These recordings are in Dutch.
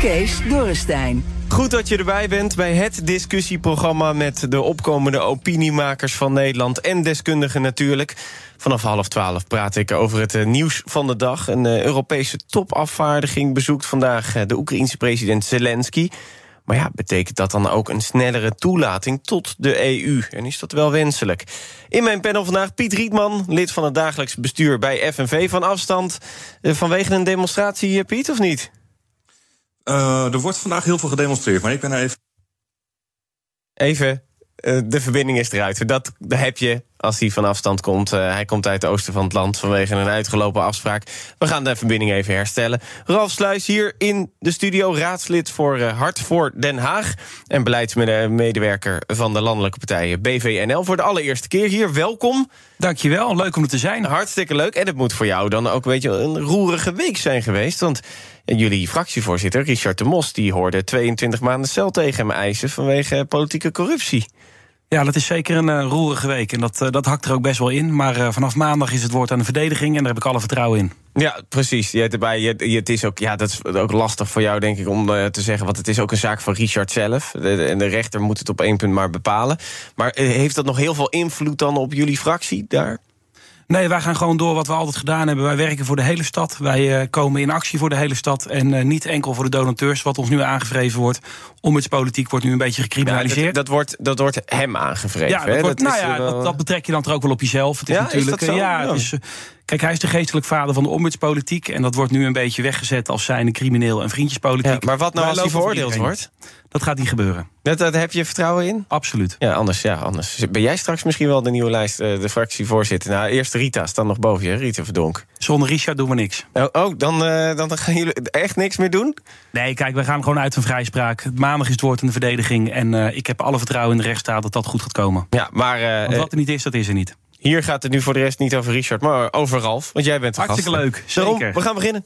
Kees Dorrestein. Goed dat je erbij bent bij het discussieprogramma met de opkomende opiniemakers van Nederland en deskundigen natuurlijk. Vanaf half twaalf praat ik over het eh, nieuws van de dag. Een eh, Europese topafvaardiging bezoekt vandaag eh, de Oekraïense president Zelensky. Maar ja, betekent dat dan ook een snellere toelating tot de EU? En is dat wel wenselijk? In mijn panel vandaag Piet Rietman, lid van het dagelijks bestuur bij FNV van afstand. Vanwege een demonstratie, Piet, of niet? Uh, er wordt vandaag heel veel gedemonstreerd, maar ik ben er even. Even, uh, de verbinding is eruit. Dat, dat heb je als hij van afstand komt. Uh, hij komt uit het oosten van het land vanwege een uitgelopen afspraak. We gaan de verbinding even herstellen. Ralf Sluis hier in de studio, raadslid voor uh, Hart voor Den Haag... en beleidsmedewerker van de landelijke partijen BVNL. Voor de allereerste keer hier, welkom. Dankjewel, leuk om er te zijn. Hartstikke leuk. En het moet voor jou dan ook weet je, een roerige week zijn geweest. Want jullie fractievoorzitter, Richard de Mos... die hoorde 22 maanden cel tegen hem eisen vanwege politieke corruptie. Ja, dat is zeker een uh, roerige week. En dat, uh, dat hakt er ook best wel in. Maar uh, vanaf maandag is het woord aan de verdediging. En daar heb ik alle vertrouwen in. Ja, precies. Je erbij, het is ook, ja, dat is ook lastig voor jou, denk ik, om te zeggen. Want het is ook een zaak van Richard zelf. De, en de rechter moet het op één punt maar bepalen. Maar heeft dat nog heel veel invloed dan op jullie fractie daar? Nee, wij gaan gewoon door wat we altijd gedaan hebben. Wij werken voor de hele stad. Wij uh, komen in actie voor de hele stad. En uh, niet enkel voor de donateurs, wat ons nu aangevreven wordt. Ombuddspolitiek wordt nu een beetje gecriminaliseerd. Ja, dat, dat, wordt, dat wordt hem aangevreven. Ja, dat, wordt, dat nou ja, wel... dat, dat, betrek je dan toch ook wel op jezelf. Het is ja, natuurlijk. Is dat zo? ja, ja. Dus, Kijk, hij is de geestelijk vader van de ombudspolitiek. En dat wordt nu een beetje weggezet als zijn crimineel en vriendjespolitiek. Maar wat nou Wij als hij veroordeeld wordt? Dat gaat niet gebeuren. Dat, dat heb je vertrouwen in? Absoluut. Ja, anders, ja, anders. Ben jij straks misschien wel de nieuwe lijst, uh, de fractievoorzitter? Nou, eerst Rita staat nog boven je, Rita Verdonk. Zonder Richard doen we niks. Oh, oh dan, uh, dan gaan jullie echt niks meer doen? Nee, kijk, we gaan gewoon uit van vrijspraak. Maandag is het woord in de verdediging. En uh, ik heb alle vertrouwen in de rechtsstaat dat dat goed gaat komen. Ja, maar... Want wat er niet is, dat is er niet. Hier gaat het nu voor de rest niet over Richard, maar over Ralf. Want jij bent de Hartstikke gast. leuk, Daarom, zeker. we gaan beginnen.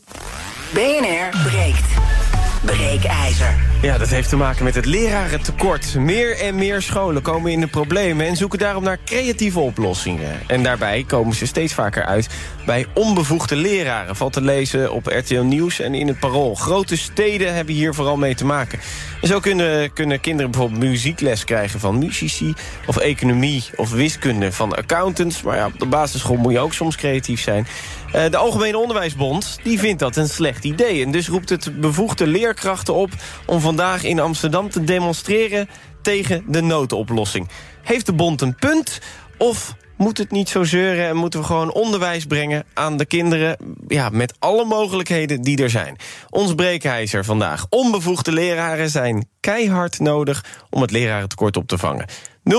BNR breekt. Breekijzer. Ja, dat heeft te maken met het lerarentekort. Meer en meer scholen komen in de problemen... en zoeken daarom naar creatieve oplossingen. En daarbij komen ze steeds vaker uit bij onbevoegde leraren. Valt te lezen op RTL Nieuws en in het Parool. Grote steden hebben hier vooral mee te maken. En zo kunnen, kunnen kinderen bijvoorbeeld muziekles krijgen van muzici... of economie of wiskunde van accountants. Maar ja, op de basisschool moet je ook soms creatief zijn. Uh, de Algemene Onderwijsbond die vindt dat een slecht idee. En dus roept het bevoegde leerkrachten op... om vandaag in Amsterdam te demonstreren tegen de noodoplossing. Heeft de bond een punt? Of moet het niet zo zeuren en moeten we gewoon onderwijs brengen aan de kinderen... Ja, met alle mogelijkheden die er zijn. Ons breekijzer vandaag. Onbevoegde leraren zijn keihard nodig om het lerarentekort op te vangen.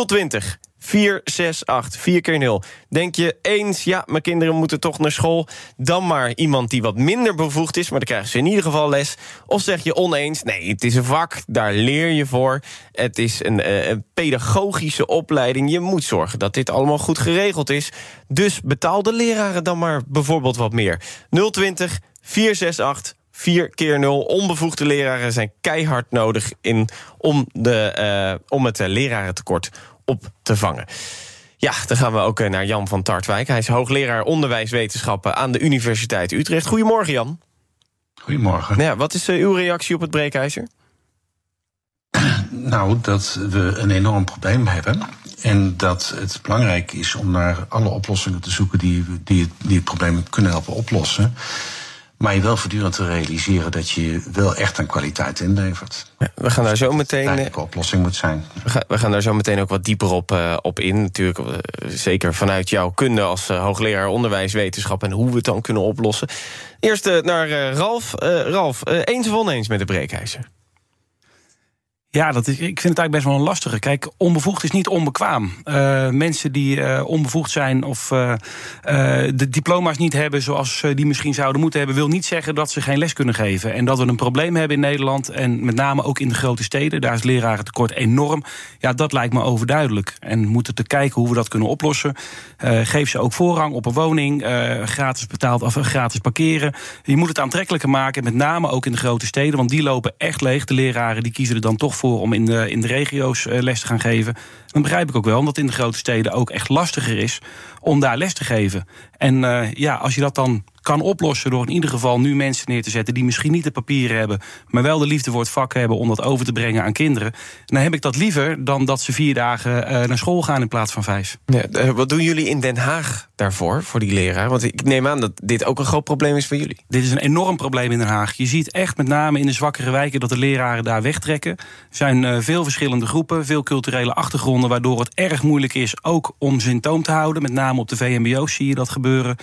020 468, 4 keer 0. Denk je eens, ja, mijn kinderen moeten toch naar school... dan maar iemand die wat minder bevoegd is... maar dan krijgen ze in ieder geval les. Of zeg je oneens, nee, het is een vak, daar leer je voor. Het is een, een pedagogische opleiding. Je moet zorgen dat dit allemaal goed geregeld is. Dus betaal de leraren dan maar bijvoorbeeld wat meer. 020 468 4 keer 0. Onbevoegde leraren zijn keihard nodig in, om, de, uh, om het uh, lerarentekort op te vangen. Ja, dan gaan we ook uh, naar Jan van Tartwijk. Hij is hoogleraar onderwijswetenschappen aan de Universiteit Utrecht. Goedemorgen, Jan. Goedemorgen. Ja, wat is uw reactie op het breekijzer? Nou, dat we een enorm probleem hebben. En dat het belangrijk is om naar alle oplossingen te zoeken die, die, die het probleem kunnen helpen oplossen. Maar je wel voortdurend te realiseren dat je wel echt aan kwaliteit inlevert. Ja, we gaan daar zo meteen. Een oplossing moet zijn. We gaan, we gaan daar zo meteen ook wat dieper op, uh, op in. Natuurlijk, uh, zeker vanuit jouw kunde als uh, hoogleraar onderwijswetenschap en hoe we het dan kunnen oplossen. Eerst naar Ralf. Ralf, eens of oneens met de breekijzer? Ja, dat is, ik vind het eigenlijk best wel een lastige. Kijk, onbevoegd is niet onbekwaam. Uh, mensen die uh, onbevoegd zijn of uh, de diploma's niet hebben zoals die misschien zouden moeten hebben, wil niet zeggen dat ze geen les kunnen geven. En dat we een probleem hebben in Nederland en met name ook in de grote steden. Daar is lerarentekort enorm. Ja, dat lijkt me overduidelijk. En moeten te kijken hoe we dat kunnen oplossen. geef ze ook voorrang op een woning, gratis betaald of gratis parkeren. Je moet het aantrekkelijker maken, met name ook in de grote steden, want die lopen echt leeg. De leraren die kiezen er dan toch voor voor om in de, in de regio's eh, les te gaan geven. Dan begrijp ik ook wel, omdat in de grote steden ook echt lastiger is om daar les te geven. En uh, ja, als je dat dan kan oplossen door in ieder geval nu mensen neer te zetten die misschien niet de papieren hebben, maar wel de liefde voor het vak hebben om dat over te brengen aan kinderen, dan heb ik dat liever dan dat ze vier dagen uh, naar school gaan in plaats van vijf. Ja, wat doen jullie in Den Haag daarvoor, voor die leraar? Want ik neem aan dat dit ook een groot probleem is voor jullie. Dit is een enorm probleem in Den Haag. Je ziet echt met name in de zwakkere wijken dat de leraren daar wegtrekken. Er zijn uh, veel verschillende groepen, veel culturele achtergronden, waardoor het erg moeilijk is ook om zin toom te houden. Met name op de VMBO's zie je dat gebeuren.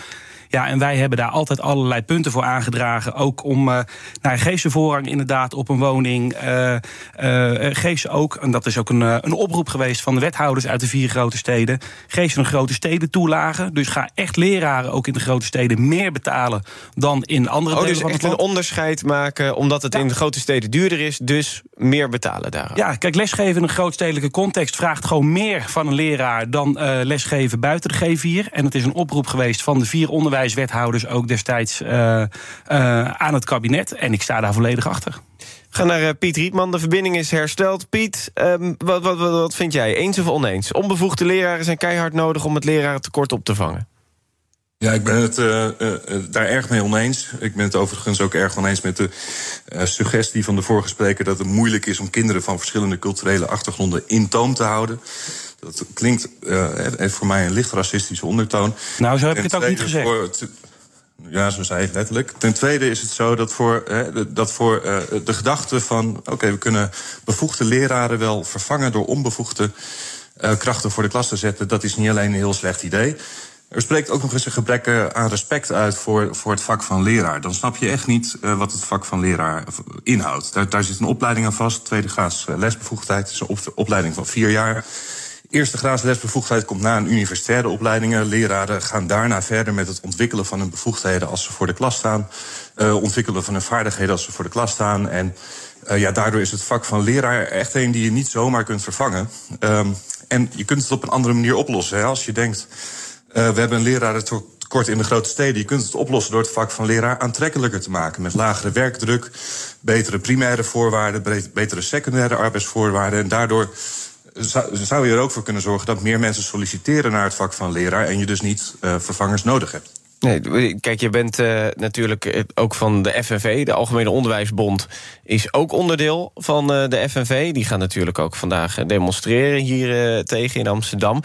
Ja, en wij hebben daar altijd allerlei punten voor aangedragen. Ook om, uh, nou, geef ze voorrang inderdaad op een woning. Uh, uh, geef ze ook, en dat is ook een, een oproep geweest van de wethouders uit de vier grote steden. Geef ze een grote steden toelage. Dus ga echt leraren ook in de grote steden meer betalen dan in andere oh, delen dus van echt een onderscheid maken, omdat het ja. in de grote steden duurder is, dus meer betalen daar. Ja, kijk, lesgeven in een grootstedelijke context vraagt gewoon meer van een leraar dan lesgeven buiten de G4. En het is een oproep geweest van de vier onderwijs onderwijswethouders ook destijds uh, uh, aan het kabinet. En ik sta daar volledig achter. Ga naar uh, Piet Rietman. De verbinding is hersteld. Piet, um, wat, wat, wat, wat, vind jij? Eens of oneens? Onbevoegde leraren zijn keihard nodig om het lerarentekort op te vangen. Ja, ik ben het uh, uh, daar erg mee oneens. Ik ben het overigens ook erg oneens met de suggestie van de vorige spreker dat het moeilijk is om kinderen van verschillende culturele achtergronden in toom te houden. Dat klinkt uh, heeft voor mij een licht racistische ondertoon. Nou, zo heb ik het ook niet gezegd. Voor, ja, zo zei ik letterlijk. Ten tweede is het zo dat voor, hè, dat voor uh, de gedachte van... oké, okay, we kunnen bevoegde leraren wel vervangen... door onbevoegde uh, krachten voor de klas te zetten... dat is niet alleen een heel slecht idee. Er spreekt ook nog eens een gebrek aan respect uit voor, voor het vak van leraar. Dan snap je echt niet uh, wat het vak van leraar inhoudt. Daar, daar zit een opleiding aan vast. Tweede graads lesbevoegdheid. Is een op, opleiding van vier jaar... Eerste graads lesbevoegdheid komt na een universitaire opleidingen. Leraren gaan daarna verder met het ontwikkelen van hun bevoegdheden als ze voor de klas staan. Uh, ontwikkelen van hun vaardigheden als ze voor de klas staan. En uh, ja, daardoor is het vak van leraar echt een die je niet zomaar kunt vervangen. Um, en je kunt het op een andere manier oplossen. Hè. Als je denkt, we hebben een lerarentekort in de grote steden. Je kunt het oplossen door het vak van leraar aantrekkelijker te maken. Met lagere werkdruk, betere primaire voorwaarden, betere secundaire arbeidsvoorwaarden. En daardoor zou je er ook voor kunnen zorgen dat meer mensen solliciteren naar het vak van leraar en je dus niet uh, vervangers nodig hebt. Nee, kijk, je bent uh, natuurlijk ook van de FNV, de Algemene Onderwijsbond, is ook onderdeel van de FNV. Die gaan natuurlijk ook vandaag demonstreren hier tegen in Amsterdam.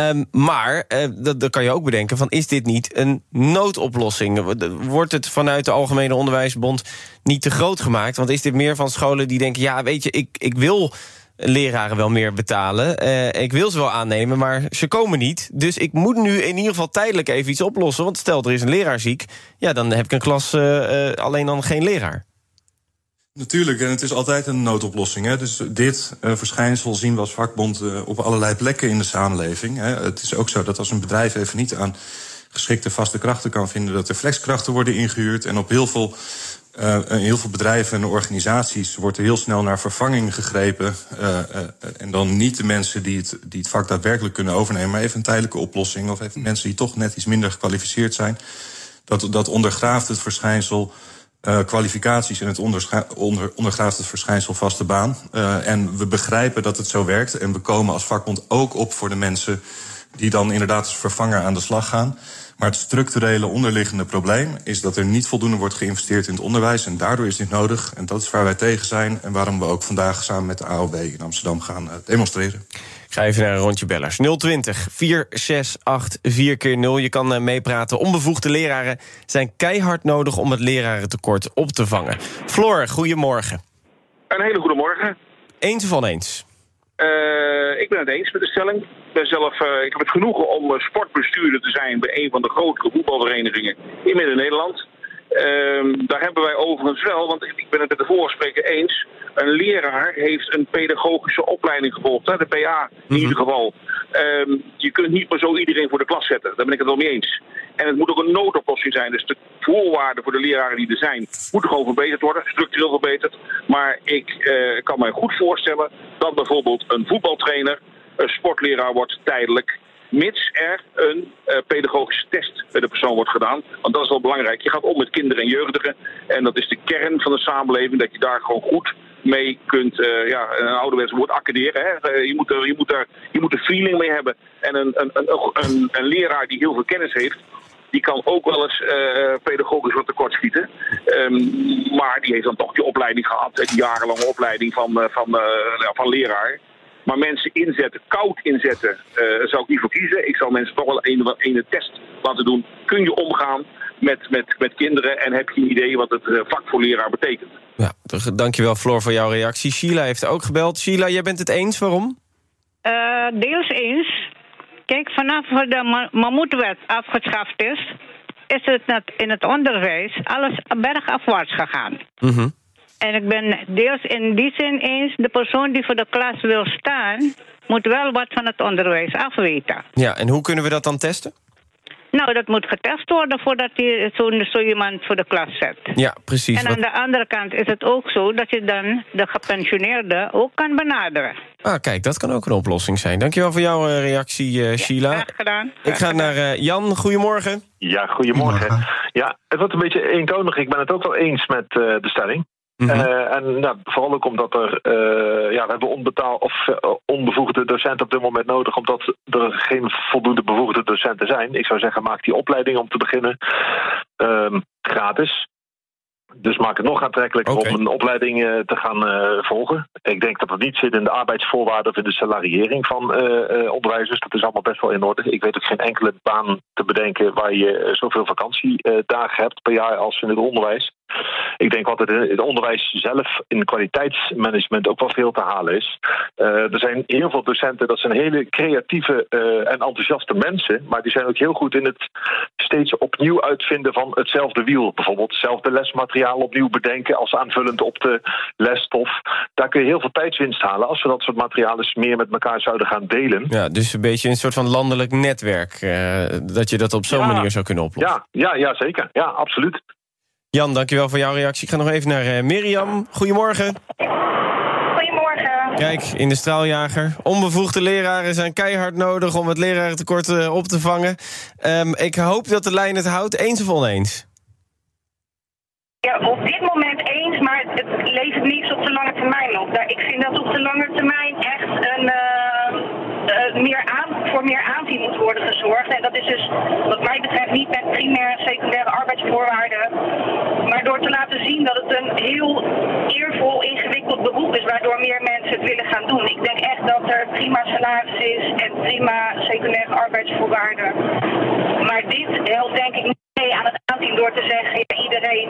Um, maar dat, dat kan je ook bedenken: van, is dit niet een noodoplossing? Wordt het vanuit de Algemene Onderwijsbond niet te groot gemaakt? Want is dit meer van scholen die denken: ja, weet je, ik, ik wil leraren wel meer betalen. Uh, ik wil ze wel aannemen, maar ze komen niet. Dus ik moet nu in ieder geval tijdelijk even iets oplossen. Want stel, er is een leraar ziek. Ja, dan heb ik een klas uh, uh, alleen dan geen leraar. Natuurlijk, en het is altijd een noodoplossing. Hè. Dus dit verschijnsel zien we als vakbond op allerlei plekken in de samenleving. Hè. Het is ook zo dat als een bedrijf even niet aan geschikte vaste krachten kan vinden... dat er flexkrachten worden ingehuurd. En op heel veel uh, in heel veel bedrijven en organisaties wordt er heel snel naar vervanging gegrepen. Uh, en dan niet de mensen die het, die het vak daadwerkelijk kunnen overnemen, maar even een tijdelijke oplossing. Of even mensen die toch net iets minder gekwalificeerd zijn. Dat, dat ondergraaft het verschijnsel kwalificaties en het onder, ondergraaft het verschijnsel vaste baan. en we begrijpen dat het zo werkt. En we komen als vakbond ook op voor de mensen die dan inderdaad als vervanger aan de slag gaan. Maar het structurele onderliggende probleem is dat er niet voldoende wordt geïnvesteerd in het onderwijs. En daardoor is dit nodig. En dat is waar wij tegen zijn. En waarom we ook vandaag samen met de AOB in Amsterdam gaan demonstreren. Ik ga even naar een rondje bellers. 020 468 4 keer 0 Je kan meepraten. Onbevoegde leraren zijn keihard nodig om het lerarentekort op te vangen. Floor, goedemorgen. Een hele goede morgen. Eens of oneens? Uh, ik ben het eens met de stelling. Ik, ben zelf, uh, ik heb het genoegen om sportbestuurder te zijn bij een van de grotere voetbalverenigingen in Midden-Nederland. Ehm, daar hebben wij overigens wel, want ik ben het met de vorige spreker eens. Een leraar heeft een pedagogische opleiding gevolgd, hè, de PA in ieder geval. Ehm, je kunt niet maar zo iedereen voor de klas zetten, daar ben ik het wel mee eens. En het moet ook een noodoplossing zijn. Dus de voorwaarden voor de leraren die er zijn, moeten gewoon verbeterd worden, structureel verbeterd. Maar ik eh, kan mij goed voorstellen dat bijvoorbeeld een voetbaltrainer sportleraar wordt tijdelijk. Mits er een eh, pedagogische test bij de persoon wordt gedaan. Want dat is wel belangrijk. Je gaat om met kinderen en jeugdigen. En dat is de kern van de samenleving. Dat je daar gewoon goed mee kunt, eh, ja, een ouderwets woord accaderen. Hè. Eh, je, moet er, je, moet er, je moet er feeling mee hebben. En een, een, een, een, leraar die heel veel kennis heeft, die kan ook wel eens uh, pedagogisch wat tekortschieten. Um, maar die heeft dan toch die opleiding gehad, die jarenlange opleiding van, uh, van, uh, van leraar. Maar mensen inzetten, koud inzetten, zou ik niet voor kiezen. Ik zal mensen toch wel een, een test laten doen. Kun je omgaan met, met, met kinderen en heb je een idee wat het vak voor leraar betekent? Ja, dankjewel Floor voor jouw reactie. Sheila heeft ook gebeld. Sheila, jij bent het eens, waarom? deels eens. Kijk, vanaf de Mammoetwet afgeschaft is, is het in het onderwijs alles bergafwaarts gegaan. Mm -hmm. En ik ben deels in die zin eens, de persoon die voor de klas wil staan, moet wel wat van het onderwijs afweten. Ja, en hoe kunnen we dat dan testen? Nou, dat moet getest worden voordat je zo, zo iemand voor de klas zet. Ja, precies. En aan de andere kant is het ook zo dat je dan de gepensioneerde ook kan benaderen. Ah, kijk, dat kan ook een oplossing zijn. Dankjewel voor jouw uh, reactie, uh, Sheila. Ja, graag gedaan. Ik ga naar uh, Jan. Goedemorgen. Ja, goedemorgen. Ja, het wordt een beetje eentonig. Ik ben het ook wel eens met de stelling. Mm -hmm. uh, en nou, vooral ook omdat er, uh, ja, we hebben onbetaald of uh, onbevoegde docenten op dit moment nodig, omdat er geen voldoende bevoegde docenten zijn. Ik zou zeggen, maak die opleiding om te beginnen ehm, gratis. Dus maak het nog aantrekkelijker okay. om een opleiding uh, te gaan uh, volgen. Ik denk dat het niet zit in de arbeidsvoorwaarden of in de salariering van uh, onderwijzers. Dat is allemaal best wel in orde. Ik weet ook geen enkele baan te bedenken waar je zoveel vakantiedagen hebt per jaar als in het onderwijs. Ik denk in het onderwijs zelf in kwaliteitsmanagement ook wel veel te halen is. er zijn heel veel docenten, dat zijn hele creatieve en enthousiaste mensen. Maar die zijn ook heel goed in het steeds opnieuw uitvinden van hetzelfde wiel. Bijvoorbeeld hetzelfde lesmateriaal opnieuw bedenken als aanvullend op de lesstof. Daar kun je heel veel tijdswinst halen als we dat soort materialen meer met elkaar zouden gaan delen. Ja, dus een beetje een soort van landelijk netwerk. Uh, dat je dat op zo'n ja, manier zou kunnen oplossen. Ja, ja, ja, zeker. Ja, absoluut. Jan, dankjewel voor jouw reactie. Ik ga nog even naar uh, Mirjam. Goedemorgen. Goedemorgen. Kijk, in de straaljager. Onbevoegde leraren zijn keihard nodig om het lerarentekort uh, op te vangen. Um, ik hoop dat de lijn het houdt. Eens of oneens? Ja, op dit moment eens, maar het levert niets op de lange termijn op. Ik vind dat op de lange termijn echt een, uh, uh, meer aan, voor meer aanzien moet worden gezorgd. En dat is dus wat mij betreft niet met primaire en secundaire arbeidsvoorwaarden. Maar door te laten zien dat het een heel eervol, ingewikkeld beroep is, waardoor meer mensen het willen gaan doen. Ik denk echt dat er prima salaris is en prima secundaire arbeidsvoorwaarden. Maar dit helpt denk ik niet aan het aanzien door te zeggen, ja, iedereen,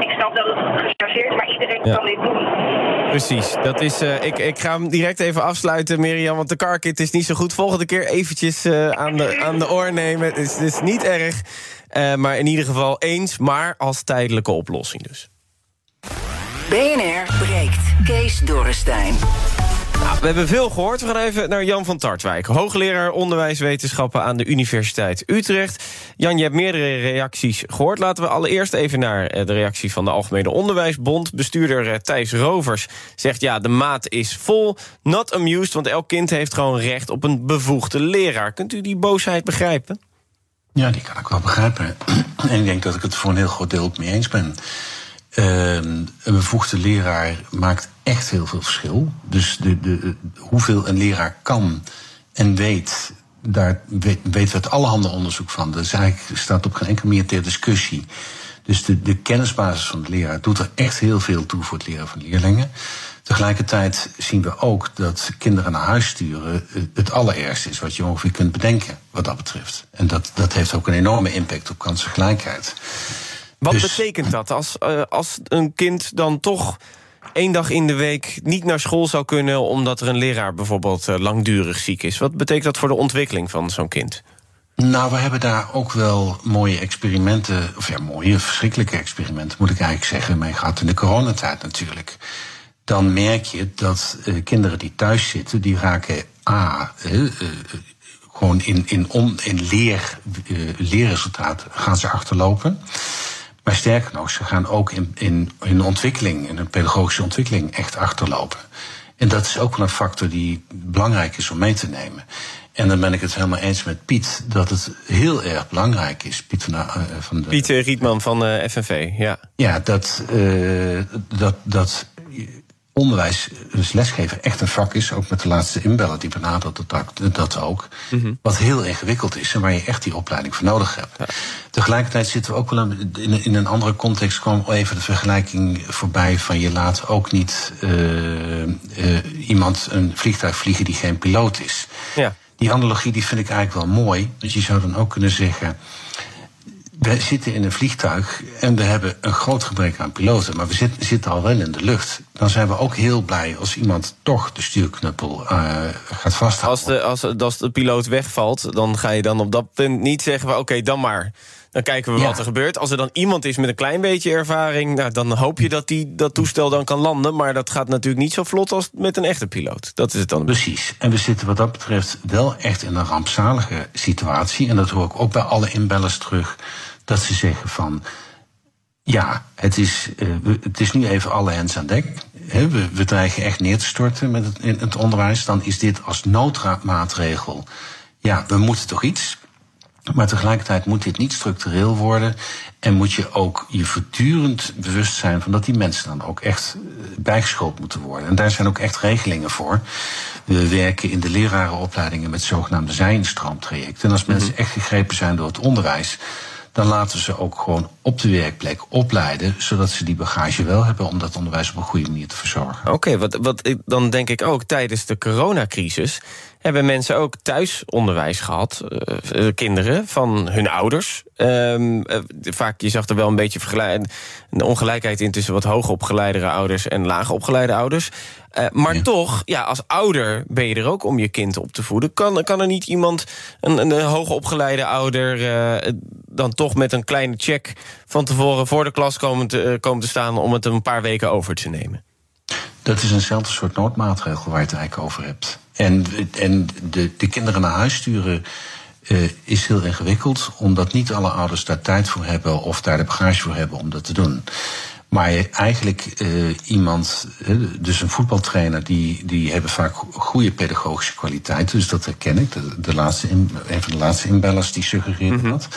ik snap dat het gechargeerd is, maar iedereen ja. kan dit doen. Precies, dat is, uh, ik, ik ga hem direct even afsluiten, Mirjam, want de carkit is niet zo goed. Volgende keer eventjes uh, aan, de, aan de oor nemen, het is, het is niet erg. Uh, maar in ieder geval eens, maar als tijdelijke oplossing dus. BNR breekt. Kees Dorrestein. Nou, we hebben veel gehoord. We gaan even naar Jan van Tartwijk. Hoogleraar onderwijswetenschappen aan de Universiteit Utrecht. Jan, je hebt meerdere reacties gehoord. Laten we allereerst even naar de reactie van de Algemene Onderwijsbond. Bestuurder Thijs Rovers zegt... ja, de maat is vol, not amused... want elk kind heeft gewoon recht op een bevoegde leraar. Kunt u die boosheid begrijpen? Ja, die kan ik wel begrijpen. En ik denk dat ik het voor een heel groot deel mee eens ben. Uh, een bevoegde leraar maakt echt heel veel verschil. Dus de, de, hoeveel een leraar kan en weet, daar weten we uit allerhande onderzoek van. Is eigenlijk, staat op geen enkele manier ter discussie. Dus de, de kennisbasis van de leraar doet er echt heel veel toe voor het leren van leerlingen. Tegelijkertijd zien we ook dat kinderen naar huis sturen het allerergste is wat je ongeveer kunt bedenken wat dat betreft. En dat, dat heeft ook een enorme impact op kansengelijkheid. Wat dus, betekent dat als, uh, als een kind dan toch één dag in de week niet naar school zou kunnen... omdat er een leraar bijvoorbeeld uh, langdurig ziek is? Wat betekent dat voor de ontwikkeling van zo'n kind? Nou, we hebben daar ook wel mooie experimenten, of ja, mooie, verschrikkelijke experimenten, moet ik eigenlijk zeggen, mee gehad in de coronatijd natuurlijk. Dan merk je dat uh, kinderen die thuis zitten, die raken A, uh, uh, gewoon in, in, on, in leer, leerresultaat gaan ze achterlopen. Maar sterker nog, ze gaan ook in, in, in ontwikkeling, in een pedagogische ontwikkeling, echt achterlopen. En dat is ook wel een factor die belangrijk is om mee te nemen. En dan ben ik het helemaal eens met Piet dat het heel erg belangrijk is. Piet van, uh, van de. Piet Rietman van uh, FNV, ja. Ja, dat, uh, dat, dat onderwijs, dus lesgeven, echt een vak is. Ook met de laatste inbellen, die benadert dat, dat ook. Mm -hmm. Wat heel ingewikkeld is en waar je echt die opleiding voor nodig hebt. Ja. Tegelijkertijd zitten we ook wel in, in een andere context. kwam even de vergelijking voorbij van je laat ook niet uh, uh, iemand een vliegtuig vliegen die geen piloot is. Ja. Die analogie die vind ik eigenlijk wel mooi. Dus je zou dan ook kunnen zeggen we zitten in een vliegtuig en we hebben een groot gebrek aan piloten, maar we zitten, zitten al wel in de lucht. Dan zijn we ook heel blij als iemand toch de stuurknuppel uh, gaat vasthouden. Als de, als, als de piloot wegvalt, dan ga je dan op dat punt niet zeggen: oké, okay, dan maar. Dan kijken we ja. wat er gebeurt. Als er dan iemand is met een klein beetje ervaring, nou, dan hoop je dat die, dat toestel dan kan landen. Maar dat gaat natuurlijk niet zo vlot als met een echte piloot. Dat is het dan. Precies. En we zitten wat dat betreft wel echt in een rampzalige situatie. En dat hoor ik ook bij alle inbellers terug dat ze zeggen van. Ja, het is, uh, het is nu even alle hens aan dek. He, we, we dreigen echt neer te storten met het, in het onderwijs. Dan is dit als noodmaatregel. Ja, we moeten toch iets. Maar tegelijkertijd moet dit niet structureel worden. En moet je ook je voortdurend bewust zijn van dat die mensen dan ook echt bijgeschoold moeten worden. En daar zijn ook echt regelingen voor. We werken in de lerarenopleidingen met zogenaamde zijinstroomtrajecten. En als mensen -hmm. echt gegrepen zijn door het onderwijs dan laten we ze ook gewoon op de werkplek opleiden, zodat ze die bagage wel hebben om dat onderwijs op een goede manier te verzorgen. Oké, okay, wat, wat, dan denk ik ook tijdens de coronacrisis hebben mensen ook thuisonderwijs gehad, uh, kinderen van hun ouders. Um, uh, vaak, je zag er wel een beetje een ongelijkheid in tussen wat hoogopgeleidere ouders en laagopgeleide ouders. Uh, maar ja. toch, ja, als ouder ben je er ook om je kind op te voeden. Kan, kan er niet iemand, een, een hoogopgeleide ouder, dan toch met een kleine check van tevoren voor de klas komen te, komen te staan om het een paar weken over te nemen? Dat is eenzelfde soort noodmaatregel waar je het eigenlijk over hebt. En, en de, de kinderen naar huis sturen uh, is heel ingewikkeld, omdat niet alle ouders daar tijd voor hebben of daar de bagage voor hebben om dat te doen. Maar eigenlijk uh, iemand, dus een voetbaltrainer, die, die hebben vaak goede pedagogische kwaliteiten. Dus dat herken ik. De, de laatste in, een van de laatste inbellers die suggereerde mm -hmm. dat.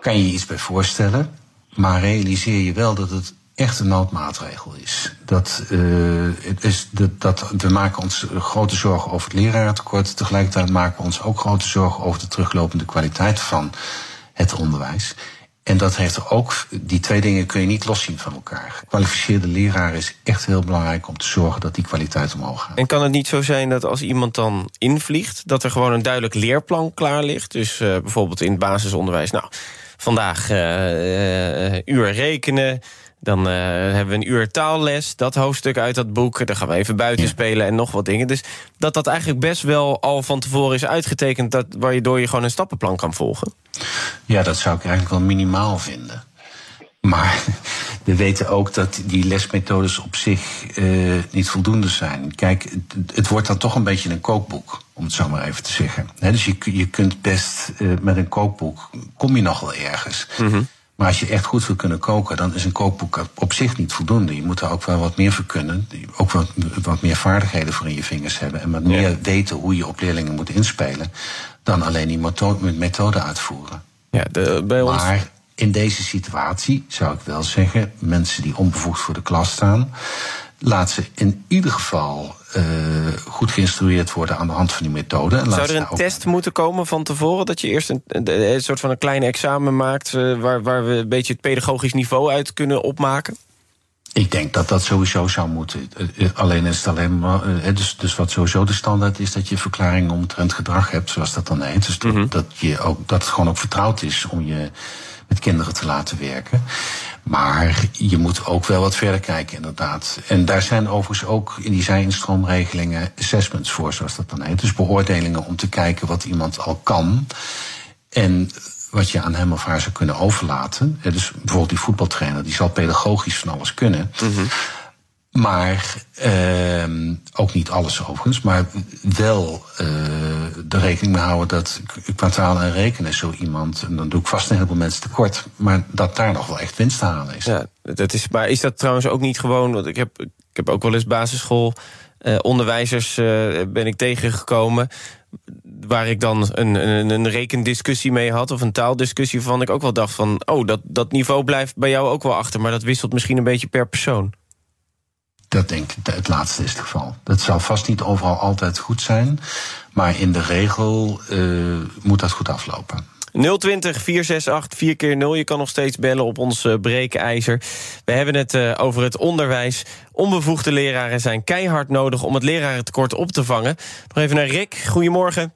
Kan je je iets bij voorstellen. Maar realiseer je wel dat het echt een noodmaatregel is. Dat, uh, het is dat, dat, we maken ons grote zorgen over het lerarentekort. Tegelijkertijd maken we ons ook grote zorgen over de teruglopende kwaliteit van het onderwijs. En dat heeft ook, die twee dingen kun je niet loszien van elkaar. Gekwalificeerde leraar is echt heel belangrijk om te zorgen dat die kwaliteit omhoog gaat. En kan het niet zo zijn dat als iemand dan invliegt, dat er gewoon een duidelijk leerplan klaar ligt? Dus uh, bijvoorbeeld in het basisonderwijs, nou, vandaag uh, uur rekenen. Dan uh, hebben we een uur taalles, dat hoofdstuk uit dat boek. Dan gaan we even buiten ja. spelen en nog wat dingen. Dus dat dat eigenlijk best wel al van tevoren is uitgetekend... Dat, waardoor je gewoon een stappenplan kan volgen. Ja, dat zou ik eigenlijk wel minimaal vinden. Maar we weten ook dat die lesmethodes op zich uh, niet voldoende zijn. Kijk, het, het, wordt dan toch een beetje een kookboek, om het zo maar even te zeggen. He, dus je, je kunt best uh, met een kookboek, kom je nog wel ergens... Mm -hmm. Maar als je echt goed wil kunnen koken, dan is een kookboek op zich niet voldoende. Je moet er ook wel wat meer voor kunnen. Ook wat, wat meer vaardigheden voor in je vingers hebben. En wat meer ja. weten hoe je op leerlingen moet inspelen. Dan alleen die methode uitvoeren. Ja, de, bij ons... Maar in deze situatie zou ik wel zeggen: mensen die onbevoegd voor de klas staan. Laat ze in ieder geval uh, goed geïnstrueerd worden aan de hand van die methode. En Zou er een test moeten komen van tevoren? Dat je eerst een, een, een soort van een klein examen maakt... Uh, waar, waar we een beetje het pedagogisch niveau uit kunnen opmaken? Ik denk dat dat sowieso zou moeten. Alleen is het alleen maar. Dus, dus wat sowieso de standaard is dat je verklaring omtrent gedrag hebt, zoals dat dan heet. Dus dat, mm -hmm. dat, je ook, dat het gewoon ook vertrouwd is om je met kinderen te laten werken. Maar je moet ook wel wat verder kijken, inderdaad. En daar zijn overigens ook in die zijinstroomregelingen assessments voor, zoals dat dan heet. Dus beoordelingen om te kijken wat iemand al kan. En wat je aan hem of haar zou kunnen overlaten. Dus bijvoorbeeld die voetbaltrainer, die zal pedagogisch van alles kunnen. Maar uh, ook niet alles overigens, maar wel de rekening mee houden dat kwartaal en rekenen zo iemand, en dan doe ik vast een heleboel mensen tekort, maar dat daar nog wel echt winst te halen is. Ja, dat is, maar is dat trouwens ook niet gewoon, want ik heb, ik heb ook wel eens basisschool uh, onderwijzers uh, ben ik tegengekomen waar ik dan een, een, een rekendiscussie mee had... of een taaldiscussie waarvan ik ook wel dacht van... oh, dat, dat niveau blijft bij jou ook wel achter... maar dat wisselt misschien een beetje per persoon. Dat denk ik, het laatste is het geval. Dat zal vast niet overal altijd goed zijn... maar in de regel uh, moet dat goed aflopen. 020 468 4 keer 0 Je kan nog steeds bellen op ons uh, breekijzer. We hebben het uh, over het onderwijs. Onbevoegde leraren zijn keihard nodig om het lerarentekort op te vangen. Nog even naar Rick. Goedemorgen.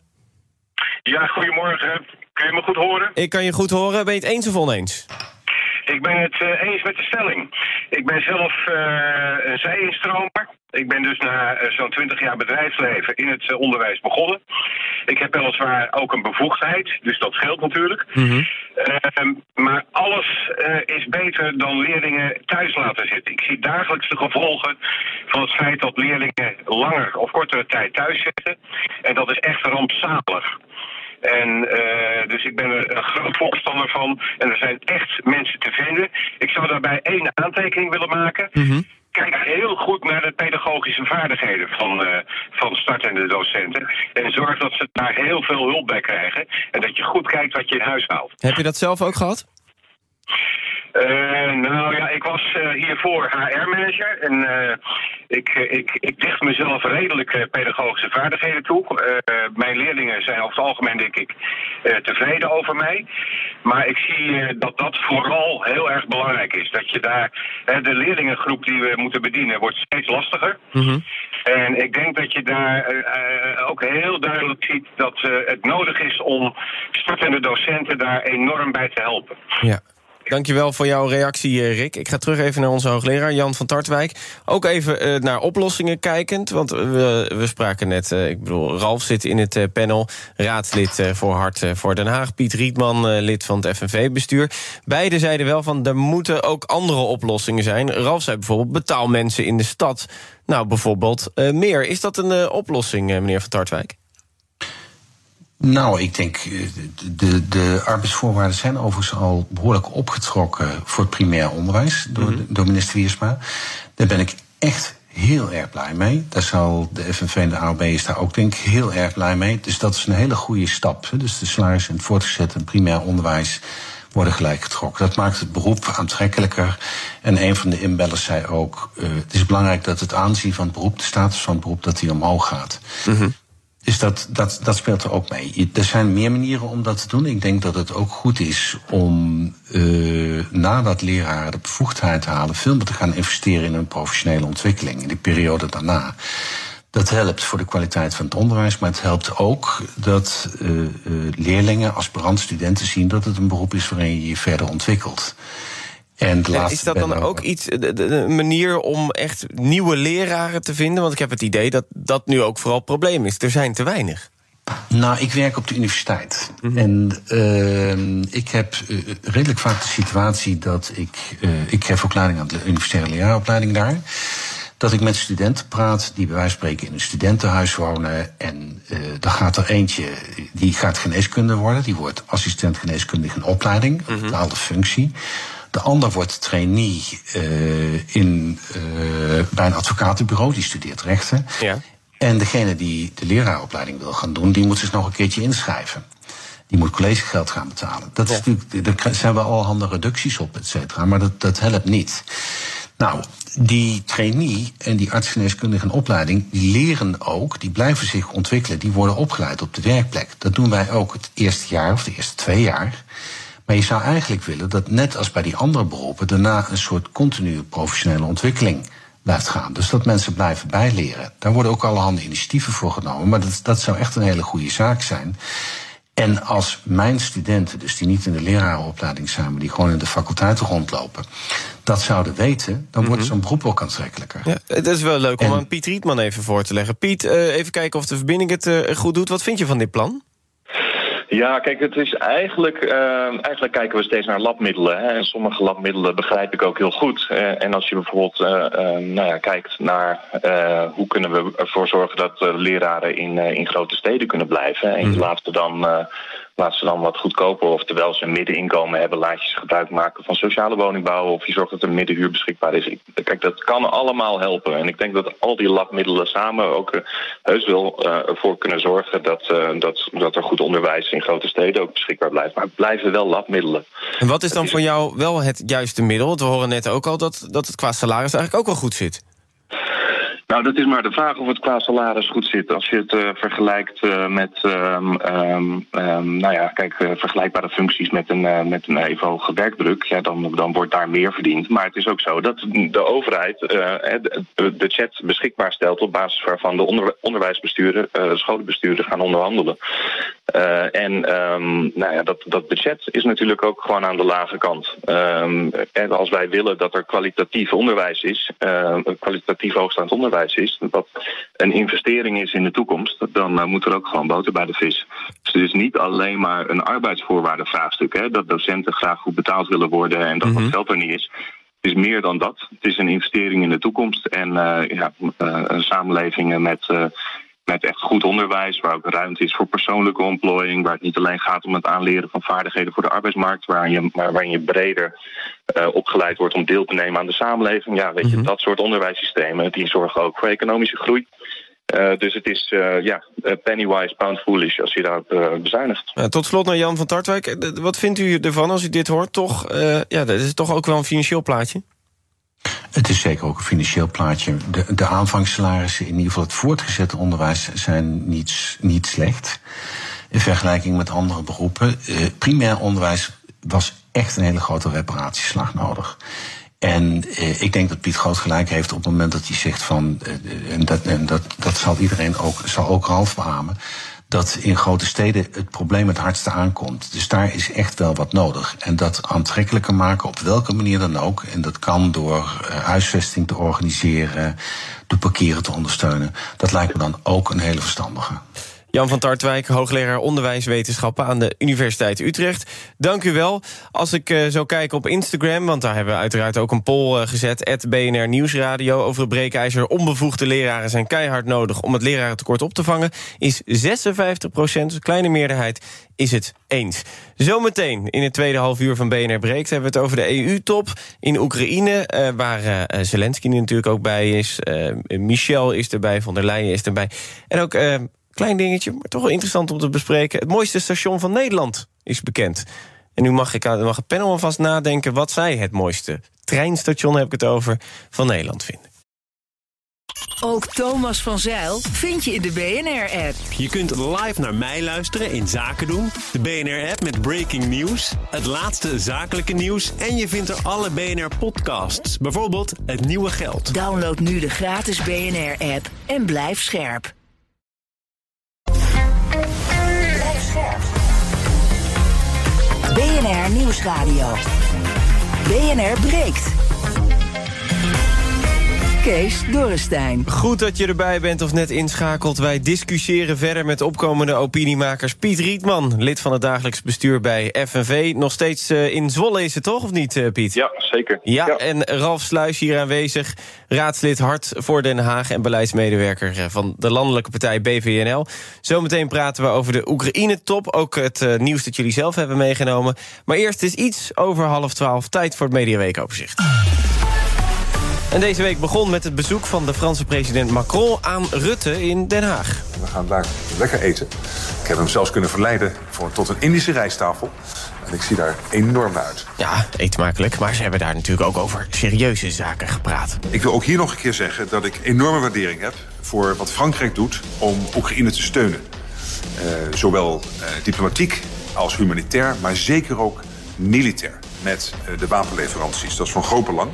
Ja, goedemorgen. Kun je me goed horen? Ik kan je goed horen. Ben je het eens of oneens? Ik ben het uh, eens met de stelling. Ik ben zelf uh, een zijinstromer. Ik ben dus na uh, zo'n 20 jaar bedrijfsleven in het onderwijs begonnen. Ik heb weliswaar ook een bevoegdheid, dus dat scheelt natuurlijk. Mm -hmm. maar alles is beter dan leerlingen thuis laten zitten. Ik zie dagelijks de gevolgen van het feit dat leerlingen langer of kortere tijd thuis zitten. En dat is echt rampzalig. En uh, dus ik ben er een groot voorstander van. En er zijn echt mensen te vinden. Ik zou daarbij één aantekening willen maken. Mm -hmm. Kijk heel goed naar de pedagogische vaardigheden van, uh, van startende docenten. En zorg dat ze daar heel veel hulp bij krijgen. En dat je goed kijkt wat je in huis haalt. Heb je dat zelf ook gehad? Uh, nou ja, ik was uh, hiervoor HR-manager en uh, ik, ik, ik dicht mezelf redelijk pedagogische vaardigheden toe. mijn leerlingen zijn over het algemeen, denk ik, tevreden over mij. Maar ik zie dat dat vooral heel erg belangrijk is. Dat je daar, de leerlingengroep die we moeten bedienen, wordt steeds lastiger. Mm -hmm. En ik denk dat je daar ook heel duidelijk ziet dat het nodig is om startende docenten daar enorm bij te helpen. Ja. Dankjewel voor jouw reactie, Rick. Ik ga terug even naar onze hoogleraar Jan van Tartwijk. Ook even uh, naar oplossingen kijkend. Want we, we spraken net, uh, ik bedoel, Ralf zit in het panel. Raadslid voor Hart voor Den Haag. Piet Rietman, lid van het FNV-bestuur. Beiden zeiden wel van, er moeten ook andere oplossingen zijn. Ralf zei bijvoorbeeld, betaal mensen in de stad. Nou, bijvoorbeeld meer. Is dat een oplossing, meneer van Tartwijk? Nou, ik denk, de, de arbeidsvoorwaarden zijn overigens al behoorlijk opgetrokken voor het primair onderwijs door, mm -hmm. door minister Wiersma. Daar ben ik echt heel erg blij mee. Daar zal de FNV en de AOB is daar ook denk ik heel erg blij mee. Dus dat is een hele goede stap. Dus de salaris in het voortgezet en primair onderwijs worden gelijk getrokken. Dat maakt het beroep aantrekkelijker. En een van de inbellers zei ook: uh, het is belangrijk dat het aanzien van het beroep, de status van het beroep, dat die omhoog gaat. Mm -hmm. Dus dat, dat, dat speelt er ook mee. Er zijn meer manieren om dat te doen. Ik denk dat het ook goed is om uh, nadat leraren de bevoegdheid halen, veel meer te gaan investeren in hun professionele ontwikkeling in de periode daarna. Dat helpt voor de kwaliteit van het onderwijs, maar het helpt ook dat uh, uh, leerlingen, aspirant, studenten zien dat het een beroep is waarin je je verder ontwikkelt. En ja, is dat dan ook iets, de, manier om echt nieuwe leraren te vinden? Want ik heb het idee dat dat nu ook vooral het probleem is. Er zijn te weinig. Nou, ik werk op de universiteit. Mm -hmm. En uh, ik heb uh, redelijk vaak de situatie dat ik... Uh, ik geef opleiding aan de universitaire leraaropleiding daar. Dat ik met studenten praat die bij wijze van spreken in een studentenhuis wonen. En dan gaat er eentje, die gaat geneeskunde worden. Die wordt assistent geneeskundige in opleiding, een bepaalde mm -hmm. functie. De ander wordt trainee uh, in, uh, bij een advocatenbureau, die studeert rechten. Ja. En degene die de leraaropleiding wil gaan doen, die moet zich nog een keertje inschrijven. Die moet collegegeld gaan betalen. Dat is natuurlijk, daar zijn wel allerhande reducties op, et cetera, maar dat, dat helpt niet. Nou, die trainee en die artsgeneeskundige opleiding, die leren ook, die blijven zich ontwikkelen, die worden opgeleid op de werkplek. Dat doen wij ook het eerste jaar of de eerste twee jaar. Maar je zou eigenlijk willen dat net als bij die andere beroepen daarna een soort continue professionele ontwikkeling blijft gaan. Dus dat mensen blijven bijleren. Daar worden ook allerhande initiatieven voor genomen. Maar dat, dat zou echt een hele goede zaak zijn. En als mijn studenten, dus die niet in de lerarenopleiding zijn, maar die gewoon in de faculteiten rondlopen, dat zouden weten, dan wordt mm -hmm. zo'n beroep ook aantrekkelijker. Ja, het is wel leuk om en, aan Piet Rietman even voor te leggen. Piet, uh, even kijken of de verbinding het uh, goed doet. Wat vind je van dit plan? Ja, kijk, het is eigenlijk, uh, eigenlijk kijken we steeds naar labmiddelen. Hè. En sommige labmiddelen begrijp ik ook heel goed. Uh, en als je bijvoorbeeld uh, nou ja, kijkt naar hoe kunnen we ervoor zorgen dat leraren in, in grote steden kunnen blijven. En je laat ze dan laat ze dan wat goedkoper. Of terwijl ze een middeninkomen hebben, laat je ze gebruik maken van sociale woningbouw. Of je zorgt dat er middenhuur beschikbaar is. Kijk, dat kan allemaal helpen. En ik denk dat al die labmiddelen samen ook uh, heus wel uh, ervoor kunnen zorgen dat, uh, dat, dat er goed onderwijs in grote steden ook beschikbaar blijft. Maar het blijven wel labmiddelen. En wat is dan voor jou wel het juiste middel? Want we horen net ook al dat, dat het qua salaris eigenlijk ook wel goed zit. Nou, dat is maar de vraag of het qua salaris goed zit. Als je het uh, vergelijkt uh, met, um, um, nou ja, kijk, uh, vergelijkbare functies met een, met een even hoge werkdruk, ja, dan, dan wordt daar meer verdiend. Maar het is ook zo dat de overheid het budget beschikbaar stelt op basis waarvan de onder, onderwijsbesturen, scholenbesturen gaan onderhandelen. en nou ja, dat, dat budget is natuurlijk ook gewoon aan de lage kant. en als wij willen dat er kwalitatief onderwijs is, kwalitatief hoogstaand onderwijs is, wat een investering is in de toekomst, dan uh, moet er ook gewoon boter bij de vis. Dus het is niet alleen maar een arbeidsvoorwaardenvraagstuk, hè, dat docenten graag goed betaald willen worden en dat mm dat geld er niet is. Het is meer dan dat. Het is een investering in de toekomst en uh, ja, uh, een samenleving met met echt goed onderwijs, waar ook ruimte is voor persoonlijke ontplooiing, waar het niet alleen gaat om het aanleren van vaardigheden voor de arbeidsmarkt, waarin je, waarin je breder uh, opgeleid wordt om deel te nemen aan de samenleving. Ja, weet mm -hmm. je, dat soort onderwijssystemen die zorgen ook voor economische groei. Uh, dus het is uh, ja, pennywise, pound foolish als je daarop bezuinigt. tot slot naar Jan van Tartwijk. Wat vindt u ervan als u dit hoort? Toch, ja, dat is toch ook wel een financieel plaatje? Het is zeker ook een financieel plaatje. De, de aanvangssalarissen, in ieder geval het voortgezette onderwijs, zijn niet, niet slecht. In vergelijking met andere beroepen. Uh, primair onderwijs was echt een hele grote reparatieslag nodig. En eh, ik denk dat Piet Groot gelijk heeft op het moment dat hij zegt van, uh, en, dat, en dat, dat zal iedereen ook, zal ook Ralf dat in grote steden het probleem het hardste aankomt. Dus daar is echt wel wat nodig. En dat aantrekkelijker maken op welke manier dan ook. En dat kan door uh, huisvesting te organiseren, door parkeren te ondersteunen. Dat lijkt me dan ook een hele verstandige. Jan van Tartwijk, hoogleraar onderwijswetenschappen aan de Universiteit Utrecht. Dank u wel. Als ik uh, zo kijk op Instagram, want daar hebben we uiteraard ook een poll uh, gezet... BNR Nieuwsradio over het breekijzer... onbevoegde leraren zijn keihard nodig om het lerarentekort op te vangen... is 56 procent, een kleine meerderheid, is het eens. Zometeen in het tweede half uur van BNR Breekt... hebben we het over de EU-top in Oekraïne... Uh, waar Zelensky natuurlijk ook bij is. Michel is erbij, von der Leyen is erbij. En ook Klein dingetje, maar toch wel interessant om te bespreken. Het mooiste station van Nederland is bekend. En nu mag, ik, mag het panel alvast nadenken wat zij het mooiste treinstation, heb ik het over, van Nederland vinden. Ook Thomas van Zeil vind je in de BNR-app. Je kunt live naar mij luisteren in Zaken doen. De BNR-app met breaking news, het laatste zakelijke nieuws... en je vindt er alle BNR-podcasts, bijvoorbeeld Het Nieuwe Geld. Download nu de gratis BNR-app en blijf scherp. Nieuwsradio. BNR breekt. Kees Dorrestein. Goed dat je erbij bent of net inschakelt. Wij discussiëren verder met opkomende opiniemakers. Piet Rietman, lid van het dagelijks bestuur bij FNV. Nog steeds uh, in Zwolle is het toch, of niet, uh, Piet? Ja, zeker. Ja, ja, en Ralf Sluis hier aanwezig. Raadslid Hart voor Den Haag en beleidsmedewerker... Eh, van de landelijke partij BVNL. Zometeen praten we over de Oekraïne-top. Ook het nieuws dat jullie zelf hebben meegenomen. Maar eerst is iets over half twaalf. Tijd voor het Mediaweekoverzicht. En deze week begon met het bezoek van de Franse president Macron aan Rutte in Den Haag. We gaan daar lekker eten. Ik heb hem zelfs kunnen verleiden voor, tot een Indische rijsttafel. En ik zie daar enorm naar uit. Ja, eetmakelijk. Maar ze hebben daar natuurlijk ook over serieuze zaken gepraat. Ik wil ook hier nog een keer zeggen dat ik enorme waardering heb... voor wat Frankrijk doet om Oekraïne te steunen. Uh, zowel uh, diplomatiek als humanitair, maar zeker ook militair. Met uh, de wapenleveranties. Dat is van groot belang.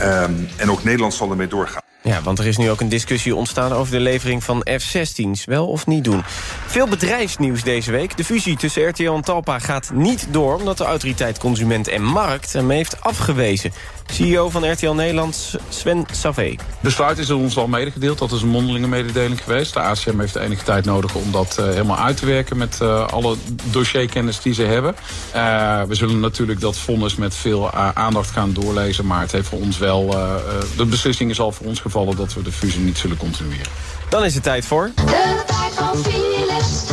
Um, en ook Nederland zal ermee doorgaan. Ja, want er is nu ook een discussie ontstaan over de levering van F-16's. Wel of niet doen. Veel bedrijfsnieuws deze week. De fusie tussen RTL en Talpa gaat niet door... omdat de autoriteit Consument en Markt hem heeft afgewezen. CEO van RTL Nederland, Sven Savé. Besluit is ons al medegedeeld. Dat is een mondelinge mededeling geweest. De ACM heeft enige tijd nodig om dat uh, helemaal uit te werken... met uh, alle dossierkennis die ze hebben. Uh, we zullen natuurlijk dat vonnis met veel aandacht gaan doorlezen... maar het heeft voor ons wel... de beslissing is al voor ons gevallen dat we de fusie niet zullen continueren. Dan is het tijd voor... De tijd van Philips,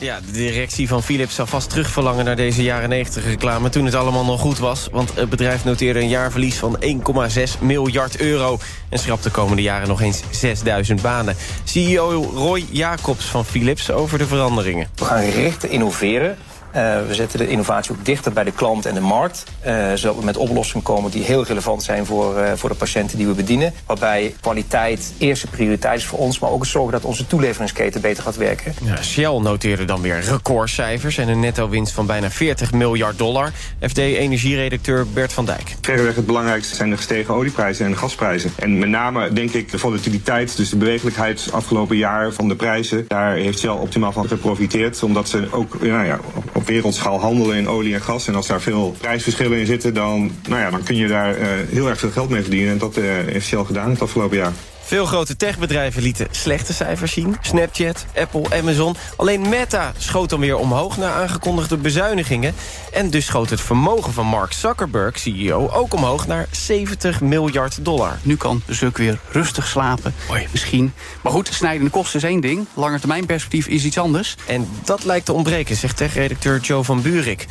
Ja, de directie van Philips zal vast terugverlangen naar deze jaren 90 reclame... toen het allemaal nog goed was. Want het bedrijf noteerde een jaarverlies van 1,6 miljard euro... en schrapt de komende jaren nog eens 6000 banen. CEO Roy Jacobs van Philips over de veranderingen. We gaan gericht innoveren. Uh, we zetten de innovatie ook dichter bij de klant en de markt. Uh, zodat we met oplossingen komen die heel relevant zijn voor, uh, voor de patiënten die we bedienen. Waarbij kwaliteit eerste prioriteit is voor ons, maar ook het zorgen dat onze toeleveringsketen beter gaat werken. Ja, Shell noteerde dan weer recordcijfers en een netto-winst van bijna 40 miljard dollar. FD-energieredacteur Bert van Dijk. Verreweg het belangrijkste zijn de gestegen olieprijzen en de gasprijzen. En met name denk ik de volatiliteit, dus de bewegelijkheid afgelopen jaar van de prijzen. Daar heeft Shell optimaal van geprofiteerd, omdat ze ook nou ja, op wereldschaal handelen in olie en gas. En als daar veel prijsverschillen in zitten, dan, nou ja, dan kun je daar uh, heel erg veel geld mee verdienen. En dat uh, heeft Shell gedaan het afgelopen jaar. Veel grote techbedrijven lieten slechte cijfers zien. Snapchat, Apple, Amazon. Alleen Meta schoot dan weer omhoog na aangekondigde bezuinigingen. En dus schoot het vermogen van Mark Zuckerberg, CEO, ook omhoog naar 70 miljard dollar. Nu kan Zuck weer rustig slapen, misschien. Maar goed, snijdende kosten is één ding. Langetermijnperspectief is iets anders. En dat lijkt te ontbreken, zegt tech-redacteur Joe van Buurik.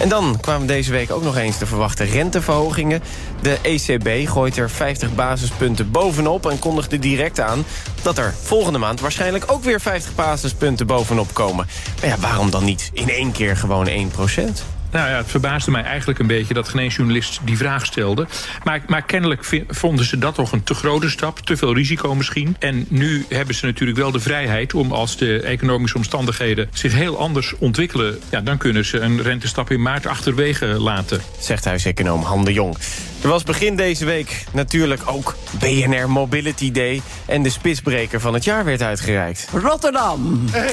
En dan kwamen deze week ook nog eens de verwachte renteverhogingen. De ECB gooit er 50 basispunten bovenop en kondigde direct aan... dat er volgende maand waarschijnlijk ook weer 50 basispunten bovenop komen. Maar ja, waarom dan niet in één keer gewoon 1 procent? Nou ja, het verbaasde mij eigenlijk een beetje dat geen journalist die vraag stelde. Maar, maar kennelijk vonden ze dat toch een te grote stap, te veel risico misschien. En nu hebben ze natuurlijk wel de vrijheid om als de economische omstandigheden zich heel anders ontwikkelen, ja, dan kunnen ze een rentestap in maart achterwege laten. Zegt huiseconoom Han de Jong. Er was begin deze week natuurlijk ook BNR Mobility Day... en de spitsbreker van het jaar werd uitgereikt. Rotterdam! Hey,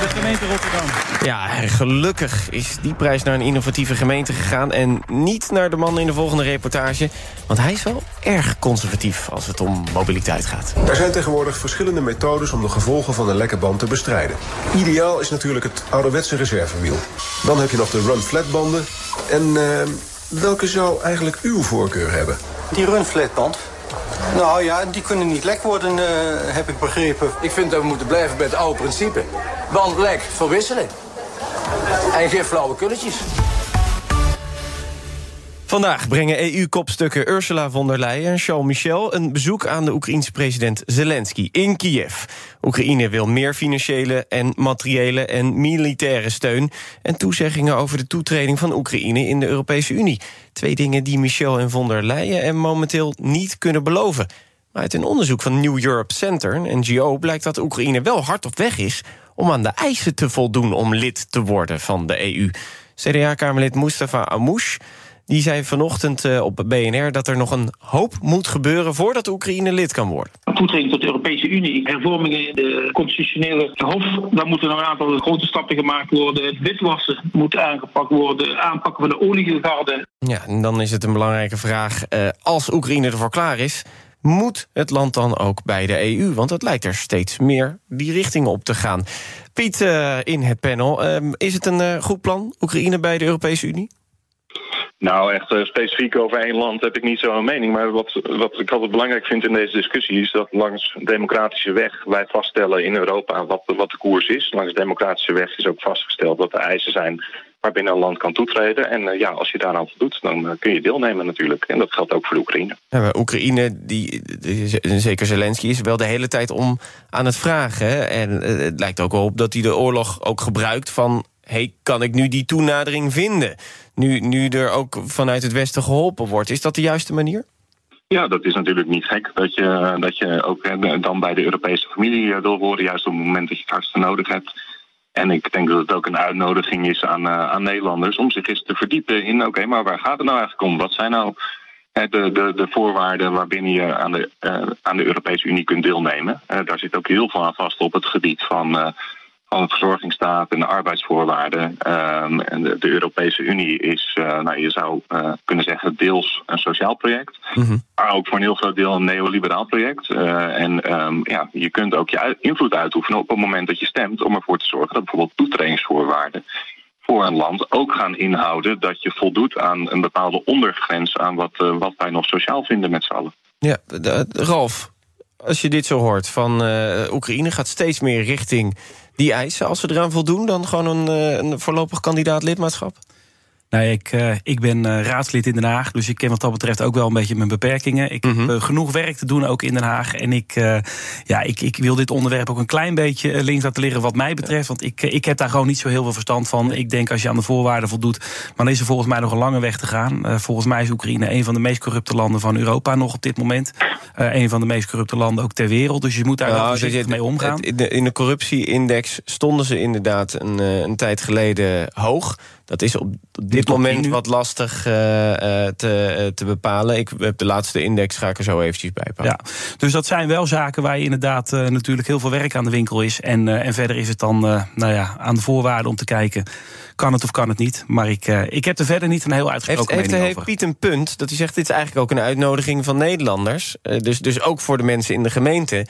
de gemeente Rotterdam. Ja, gelukkig is die prijs naar een innovatieve gemeente gegaan... en niet naar de man in de volgende reportage. Want hij is wel erg conservatief als het om mobiliteit gaat. Er zijn tegenwoordig verschillende methodes om de gevolgen van een lekke band te bestrijden. Ideaal is natuurlijk het ouderwetse reservewiel. Dan heb je nog de run-flat banden en... Uh, Welke zou eigenlijk uw voorkeur hebben? Die runflatband. Nou ja, die kunnen niet lek worden, uh, heb ik begrepen. Ik vind dat we moeten blijven bij het oude principe. Band lek, verwisselen. En geen flauwe kulletjes. Vandaag brengen EU-kopstukken Ursula von der Leyen en Charles Michel... een bezoek aan de Oekraïense president Zelensky in Kiev. Oekraïne wil meer financiële en materiële en militaire steun... en toezeggingen over de toetreding van Oekraïne in de Europese Unie. Twee dingen die Michel en von der Leyen er momenteel niet kunnen beloven. Maar uit een onderzoek van New Europe Center, een NGO... blijkt dat Oekraïne wel hard op weg is om aan de eisen te voldoen... om lid te worden van de EU. CDA-kamerlid Mustafa Amouche die zei vanochtend uh, op BNR dat er nog een hoop moet gebeuren voordat Oekraïne lid kan worden. Toetreding tot de Europese Unie, hervormingen in de constitutionele hof, daar moeten nog een aantal grote stappen gemaakt worden. Het witwassen moet aangepakt worden, aanpakken van de oliegegarden. Ja, en dan is het een belangrijke vraag. Uh, als Oekraïne ervoor klaar is, moet het land dan ook bij de EU? Want het lijkt er steeds meer die richting op te gaan. Piet, uh, in het panel, is het een goed plan, Oekraïne bij de Europese Unie? Nou, echt uh, specifiek over één land heb ik niet zo'n mening. Maar wat, wat ik altijd belangrijk vind in deze discussie... is dat langs democratische weg wij vaststellen in Europa wat, wat de koers is. Langs democratische weg is ook vastgesteld wat de eisen zijn... waarbinnen een land kan toetreden. En uh, ja, als je daaraan voldoet, dan uh, kun je deelnemen natuurlijk. En dat geldt ook voor de Oekraïne. Oekraïne, die, die, zeker Zelensky, is wel de hele tijd om aan het vragen. En het lijkt ook wel op dat hij de oorlog ook gebruikt van hey, kan ik nu die toenadering vinden? Nu, nu er ook vanuit het Westen geholpen wordt. Is dat de juiste manier? Ja, dat is natuurlijk niet gek dat je, dat je ook dan bij de Europese familie wil worden, juist op het moment dat je het hardste nodig hebt. En ik denk dat het ook een uitnodiging is aan, uh, aan Nederlanders om zich eens te verdiepen in: oké, maar waar gaat het nou eigenlijk om? Wat zijn nou eh, de, de, de voorwaarden waarbinnen je aan de, eh, aan de Europese Unie kunt deelnemen. Eh, daar zit ook heel veel aan vast op het gebied van, eh, van verzorgingsstaat en de arbeidsvoorwaarden. Ehm, en de, de Europese Unie is, eh, nou, je zou eh, kunnen zeggen, deels een sociaal project. Maar ook voor een heel groot deel een neoliberaal project. Eh, en ehm, ja, je kunt ook je invloed uitoefenen op het moment dat je stemt... om ervoor te zorgen dat bijvoorbeeld toetredingsvoorwaarden voor een land ook gaan inhouden dat je voldoet aan een bepaalde ondergrens aan wat, wat wij nog sociaal vinden met z'n allen. Ja, Ralf, als je dit zo hoort van Oekraïne gaat steeds meer richting die eisen. Als ze eraan voldoen, dan gewoon een, eh, een voorlopig kandidaat lidmaatschap? Nee, ik, eh, ik ben eh, raadslid in Den Haag, dus ik ken wat dat betreft ook wel een beetje mijn beperkingen. Ik heb eh, genoeg werk te doen ook in Den Haag. En ik, ja, ik, ik wil dit onderwerp ook een klein beetje links laten liggen wat mij betreft. Want ik, ik heb daar gewoon niet zo heel veel verstand van. Ik denk als je aan de voorwaarden voldoet, maar dan is er volgens mij nog een lange weg te gaan. Volgens mij is Oekraïne een van de meest corrupte landen van Europa nog op dit moment. Een van de meest corrupte landen ook ter wereld. Dus je moet daar wel Nou, voorzichtig dit- mee omgaan. In de, de corruptieindex stonden ze inderdaad een, een tijd geleden hoog. Dat is op dit moment wat lastig eh, eh, te, eh, te bepalen. Ik heb de laatste index, ga ik er zo eventjes bij pakken. Ja, dus dat zijn wel zaken waar je inderdaad natuurlijk heel veel werk aan de winkel is. En, en verder is het dan nou ja, aan de voorwaarden om te kijken. Kan het of kan het niet? Maar ik, ik heb er verder niet een heel Heeft, uitgesproken heeft, mening heeft over. Piet een punt dat hij zegt... dit is eigenlijk ook een uitnodiging van Nederlanders. dus, dus ook voor de mensen in de gemeente...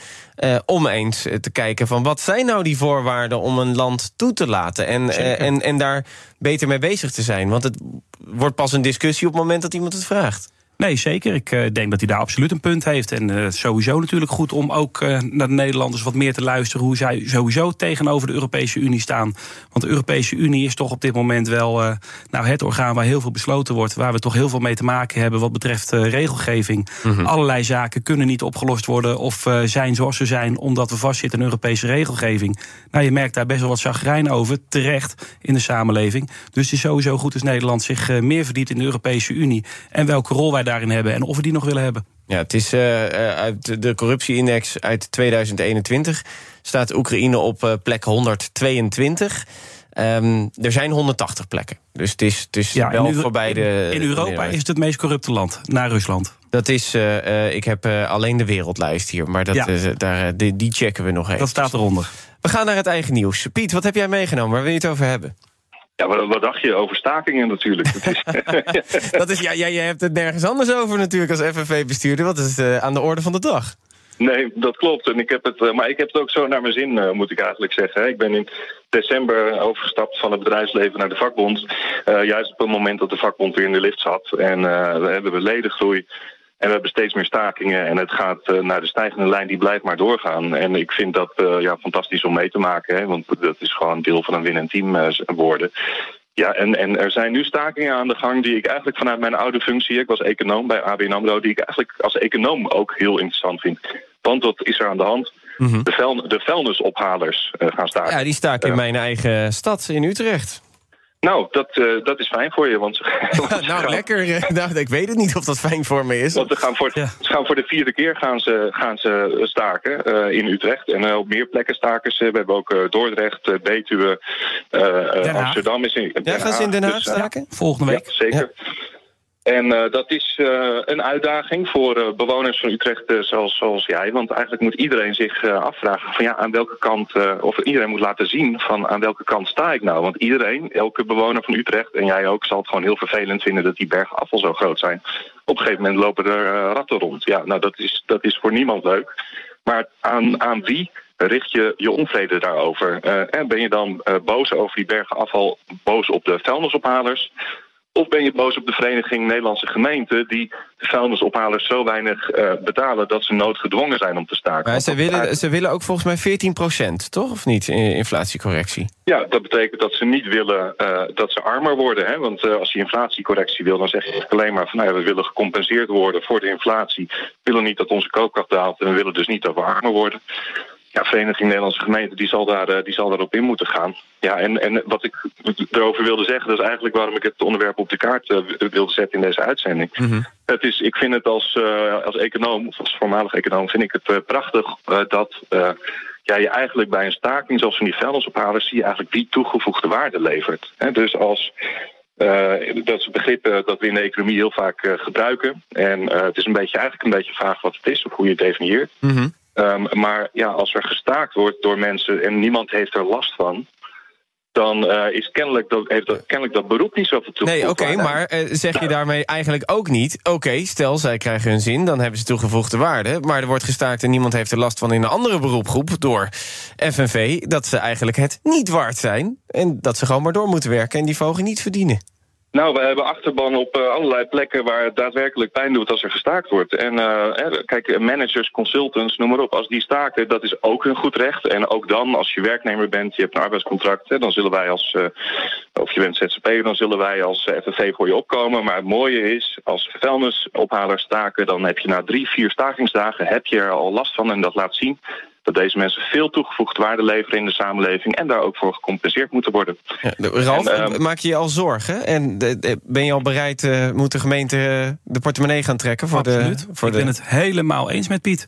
om eens te kijken van wat zijn nou die voorwaarden... om een land toe te laten en, en, en daar beter mee bezig te zijn. Want het wordt pas een discussie op het moment dat iemand het vraagt. Nee, zeker. Ik eh, denk dat hij daar absoluut een punt heeft. En eh, sowieso natuurlijk goed om ook eh, naar de Nederlanders wat meer te luisteren... hoe zij sowieso tegenover de Europese Unie staan. Want de Europese Unie is toch op dit moment wel nou, het orgaan... waar heel veel besloten wordt, waar we toch heel veel mee te maken hebben... wat betreft regelgeving. Allerlei zaken kunnen niet opgelost worden of zijn zoals ze zijn... omdat we vastzitten in Europese regelgeving. Nou, je merkt daar best wel wat chagrijn over, terecht, in de samenleving. Dus het is sowieso goed als Nederland zich meer verdiept in de Europese Unie... en welke rol wij daarin hebben en of we die nog willen hebben. Ja, het is eh, eh, uit de corruptieindex uit 2021 staat Oekraïne op eh, plek 122. Ehm, er zijn 180 plekken. Dus het is, het is Ja, wel in, voorbij de. in Europa is het het meest corrupte land, na Rusland. Dat is, ik heb alleen de wereldlijst hier, maar dat, Ja. daar, die, die checken we nog even. Dat staat eronder. We gaan naar het eigen nieuws. Piet, wat heb jij meegenomen? Waar wil je het over hebben? Ja, wat, wat dacht je over stakingen natuurlijk? Dat is, dat is, ja, jij hebt het nergens anders over natuurlijk als FNV-bestuurder. Wat is eh, aan de orde van de dag? Nee, dat klopt. En ik heb het, eh, maar ik heb het ook zo naar mijn zin, eh, moet ik eigenlijk zeggen. Ik ben in december overgestapt van het bedrijfsleven naar de vakbond. Juist op het moment dat de vakbond weer in de lift zat. En we hebben ledengroei. En we hebben steeds meer stakingen. En het gaat eh, naar de stijgende lijn, die blijft maar doorgaan. En ik vind dat eh, ja, fantastisch om mee te maken. Hè, want dat is gewoon deel van een winnend team eh, worden. Ja, en, en er zijn nu stakingen aan de gang die ik eigenlijk vanuit mijn oude functie, ik was econoom bij ABN AMRO, die ik eigenlijk als econoom ook heel interessant vind. Want wat is er aan de hand? De, vuil, de vuilnisophalers gaan staken. Ja, die staken in mijn eigen stad in Utrecht. Nou, dat, eh, dat is fijn voor je. Want ze, want ze nou, gaan- lekker. nou, ik weet het niet of dat fijn voor me is. Want ze gaan voor, ze gaan voor de vierde keer gaan ze, gaan ze staken eh, in Utrecht. En eh, op meer plekken staken ze. We hebben ook eh, Dordrecht, Betuwe, eh, eh. Amsterdam is in Ja, gaan ze in Den Haag Dus, staken? Volgende week. Ja, zeker. En eh, dat is eh, een uitdaging voor eh, bewoners van Utrecht zoals, zoals jij. Want eigenlijk moet iedereen zich afvragen van ja, aan welke kant, of iedereen moet laten zien van aan welke kant sta ik nou. Want iedereen, elke bewoner van Utrecht en jij ook, zal het gewoon heel vervelend vinden dat die bergen afval zo groot zijn. Op een gegeven moment lopen er ratten rond. Ja, nou dat is, dat is voor niemand leuk. Maar aan, aan wie richt je je onvrede daarover? En ben je dan boos over die bergen afval, boos op de vuilnisophalers? Of ben je boos op de Vereniging Nederlandse Gemeenten... die de vuilnisophalers zo weinig eh, betalen... dat ze noodgedwongen zijn om te staken? Maar ze willen, ze willen ook volgens mij 14% toch? Of niet, in inflatiecorrectie? Ja, dat betekent dat ze niet willen eh, dat ze armer worden. Hè? Want eh, als je inflatiecorrectie wil, dan zeg je alleen maar van... Nou ja, we willen gecompenseerd worden voor de inflatie. We willen niet dat onze koopkracht daalt... en we willen dus niet dat we armer worden. Ja, Vereniging Nederlandse Gemeenten die zal, daar, eh, die zal daarop in moeten gaan. Ja, en, en wat ik erover wilde zeggen, dat is eigenlijk waarom ik het onderwerp op de kaart eh, wilde zetten in deze uitzending. Het is, ik vind het als, eh, als econoom, of als voormalig econoom, vind ik het prachtig dat ja, je eigenlijk bij een staking zoals van die vuilnisophalers zie je eigenlijk wie toegevoegde waarde levert. Hè, dus als dat is een begrip dat we in de economie heel vaak gebruiken. En het is een beetje, eigenlijk een beetje vaag wat het is of hoe je het definieert. Ehm, maar ja, als er gestaakt wordt door mensen en niemand heeft er last van, dan eh, is kennelijk dat, heeft dat, kennelijk dat beroep niet zoveel Nee, toegevoegd. oké, maar eh, zeg je daarmee eigenlijk ook niet... oké, stel, zij krijgen hun zin, dan hebben ze toegevoegde waarde... maar er wordt gestaakt en niemand heeft er last van in een andere beroepgroep... door FNV, dat ze eigenlijk het niet waard zijn... en dat ze gewoon maar door moeten werken en die vogen niet verdienen. Nou, we hebben achterban op eh, allerlei plekken waar het daadwerkelijk pijn doet als er gestaakt wordt. En eh, kijk, managers, consultants, noem maar op. Als die staken, dat is ook hun goed recht. En ook dan, als je werknemer bent, je hebt een arbeidscontract, dan zullen wij als, eh, of je bent ZZP'er, dan zullen wij als FNV voor je opkomen. Maar het mooie is, als vuilnisophalers staken, dan heb je na drie, vier stakingsdagen heb je er al last van. En dat laat zien dat deze mensen veel toegevoegde waarde leveren in de samenleving en daar ook voor gecompenseerd moeten worden. Ja, Ralf, En, ehm, maak je je al zorgen? En de- de- ben je al bereid, eh, moet de gemeente eh, de portemonnee gaan trekken? Voor Absoluut. De, voor ik de... ben het helemaal eens met Piet.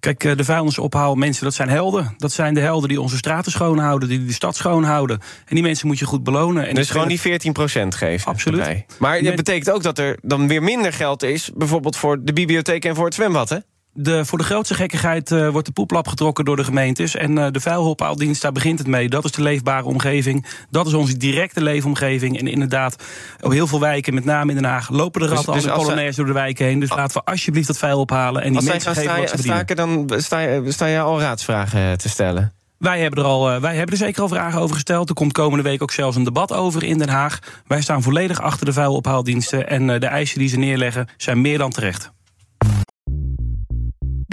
Kijk, eh, de vuilnisophaal-mensen, dat zijn helden. Dat zijn de helden die onze straten schoonhouden, die de stad schoonhouden. En die mensen moet je goed belonen. En Dus gewoon die 14% geven. Absoluut. erbij. Maar dat betekent ook dat er dan weer minder geld is... bijvoorbeeld voor de bibliotheek en voor het zwembad, hè? De, voor de grootste gekkigheid eh, wordt de poeplap getrokken door de gemeentes. En eh, de vuilhulpaaldienst, daar begint het mee. Dat is de leefbare omgeving. Dat is onze directe leefomgeving. En inderdaad, op heel veel wijken, met name in Den Haag... lopen de Dus- ratten dus als een polonaise door de wijken heen. Dus laten we alsjeblieft dat vuil ophalen. En die Als mensen geven wat ze sta- verdienen. staken, dan sta je, sta je al raadsvragen eh, te stellen. Wij hebben, er al, wij hebben er zeker al vragen over gesteld. Er komt komende week ook zelfs een debat over in Den Haag. Wij staan volledig achter de vuilophaaldiensten. En de eisen die ze neerleggen zijn meer dan terecht.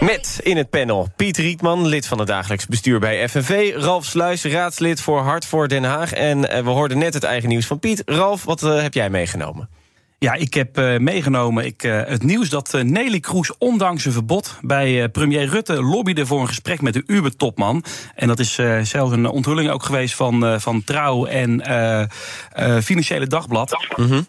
Met in het panel Piet Rietman, lid van het dagelijks bestuur bij FNV. Ralf Sluis, raadslid voor Hart voor Den Haag. En eh, we hoorden net het eigen nieuws van Piet. Ralf, wat eh, heb jij meegenomen? Ja, ik heb eh, meegenomen ik, eh, het nieuws dat eh, Nelly Kroes ondanks een verbod bij premier Rutte lobbyde voor een gesprek met de Uber-topman. En dat is zelfs een onthulling ook geweest van, van Trouw en Financiële Dagblad.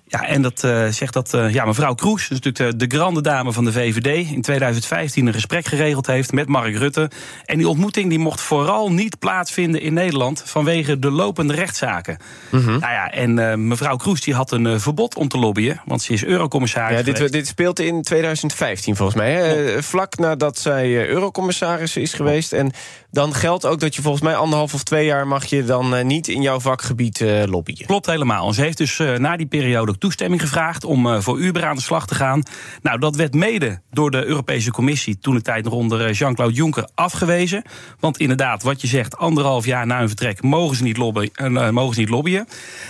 Ja, en dat zegt dat ja, mevrouw Kroes, is natuurlijk de, de grande dame van de VVD, in 2015 een gesprek geregeld heeft met Mark Rutte. En die ontmoeting die mocht vooral niet plaatsvinden in Nederland vanwege de lopende rechtszaken. Nou ja, en mevrouw Kroes die had een verbod om te lobbyen, want ze is eurocommissaris. Ja, dit, dit speelt in 2015 volgens mij. Hè? Eh, Vlak nadat zij eh, eurocommissaris is geweest. En dan geldt ook dat je volgens mij anderhalf of twee jaar... mag je dan eh, niet in jouw vakgebied eh, lobbyen. Klopt helemaal. Ze heeft dus eh, na die periode toestemming gevraagd om voor Uber aan de slag te gaan. Nou, dat werd mede door de Europese Commissie, toen de tijd nog onder Jean-Claude Juncker, afgewezen. Want inderdaad, wat je zegt, anderhalf jaar na hun vertrek mogen ze niet, lobby, eh, mogen ze niet lobbyen.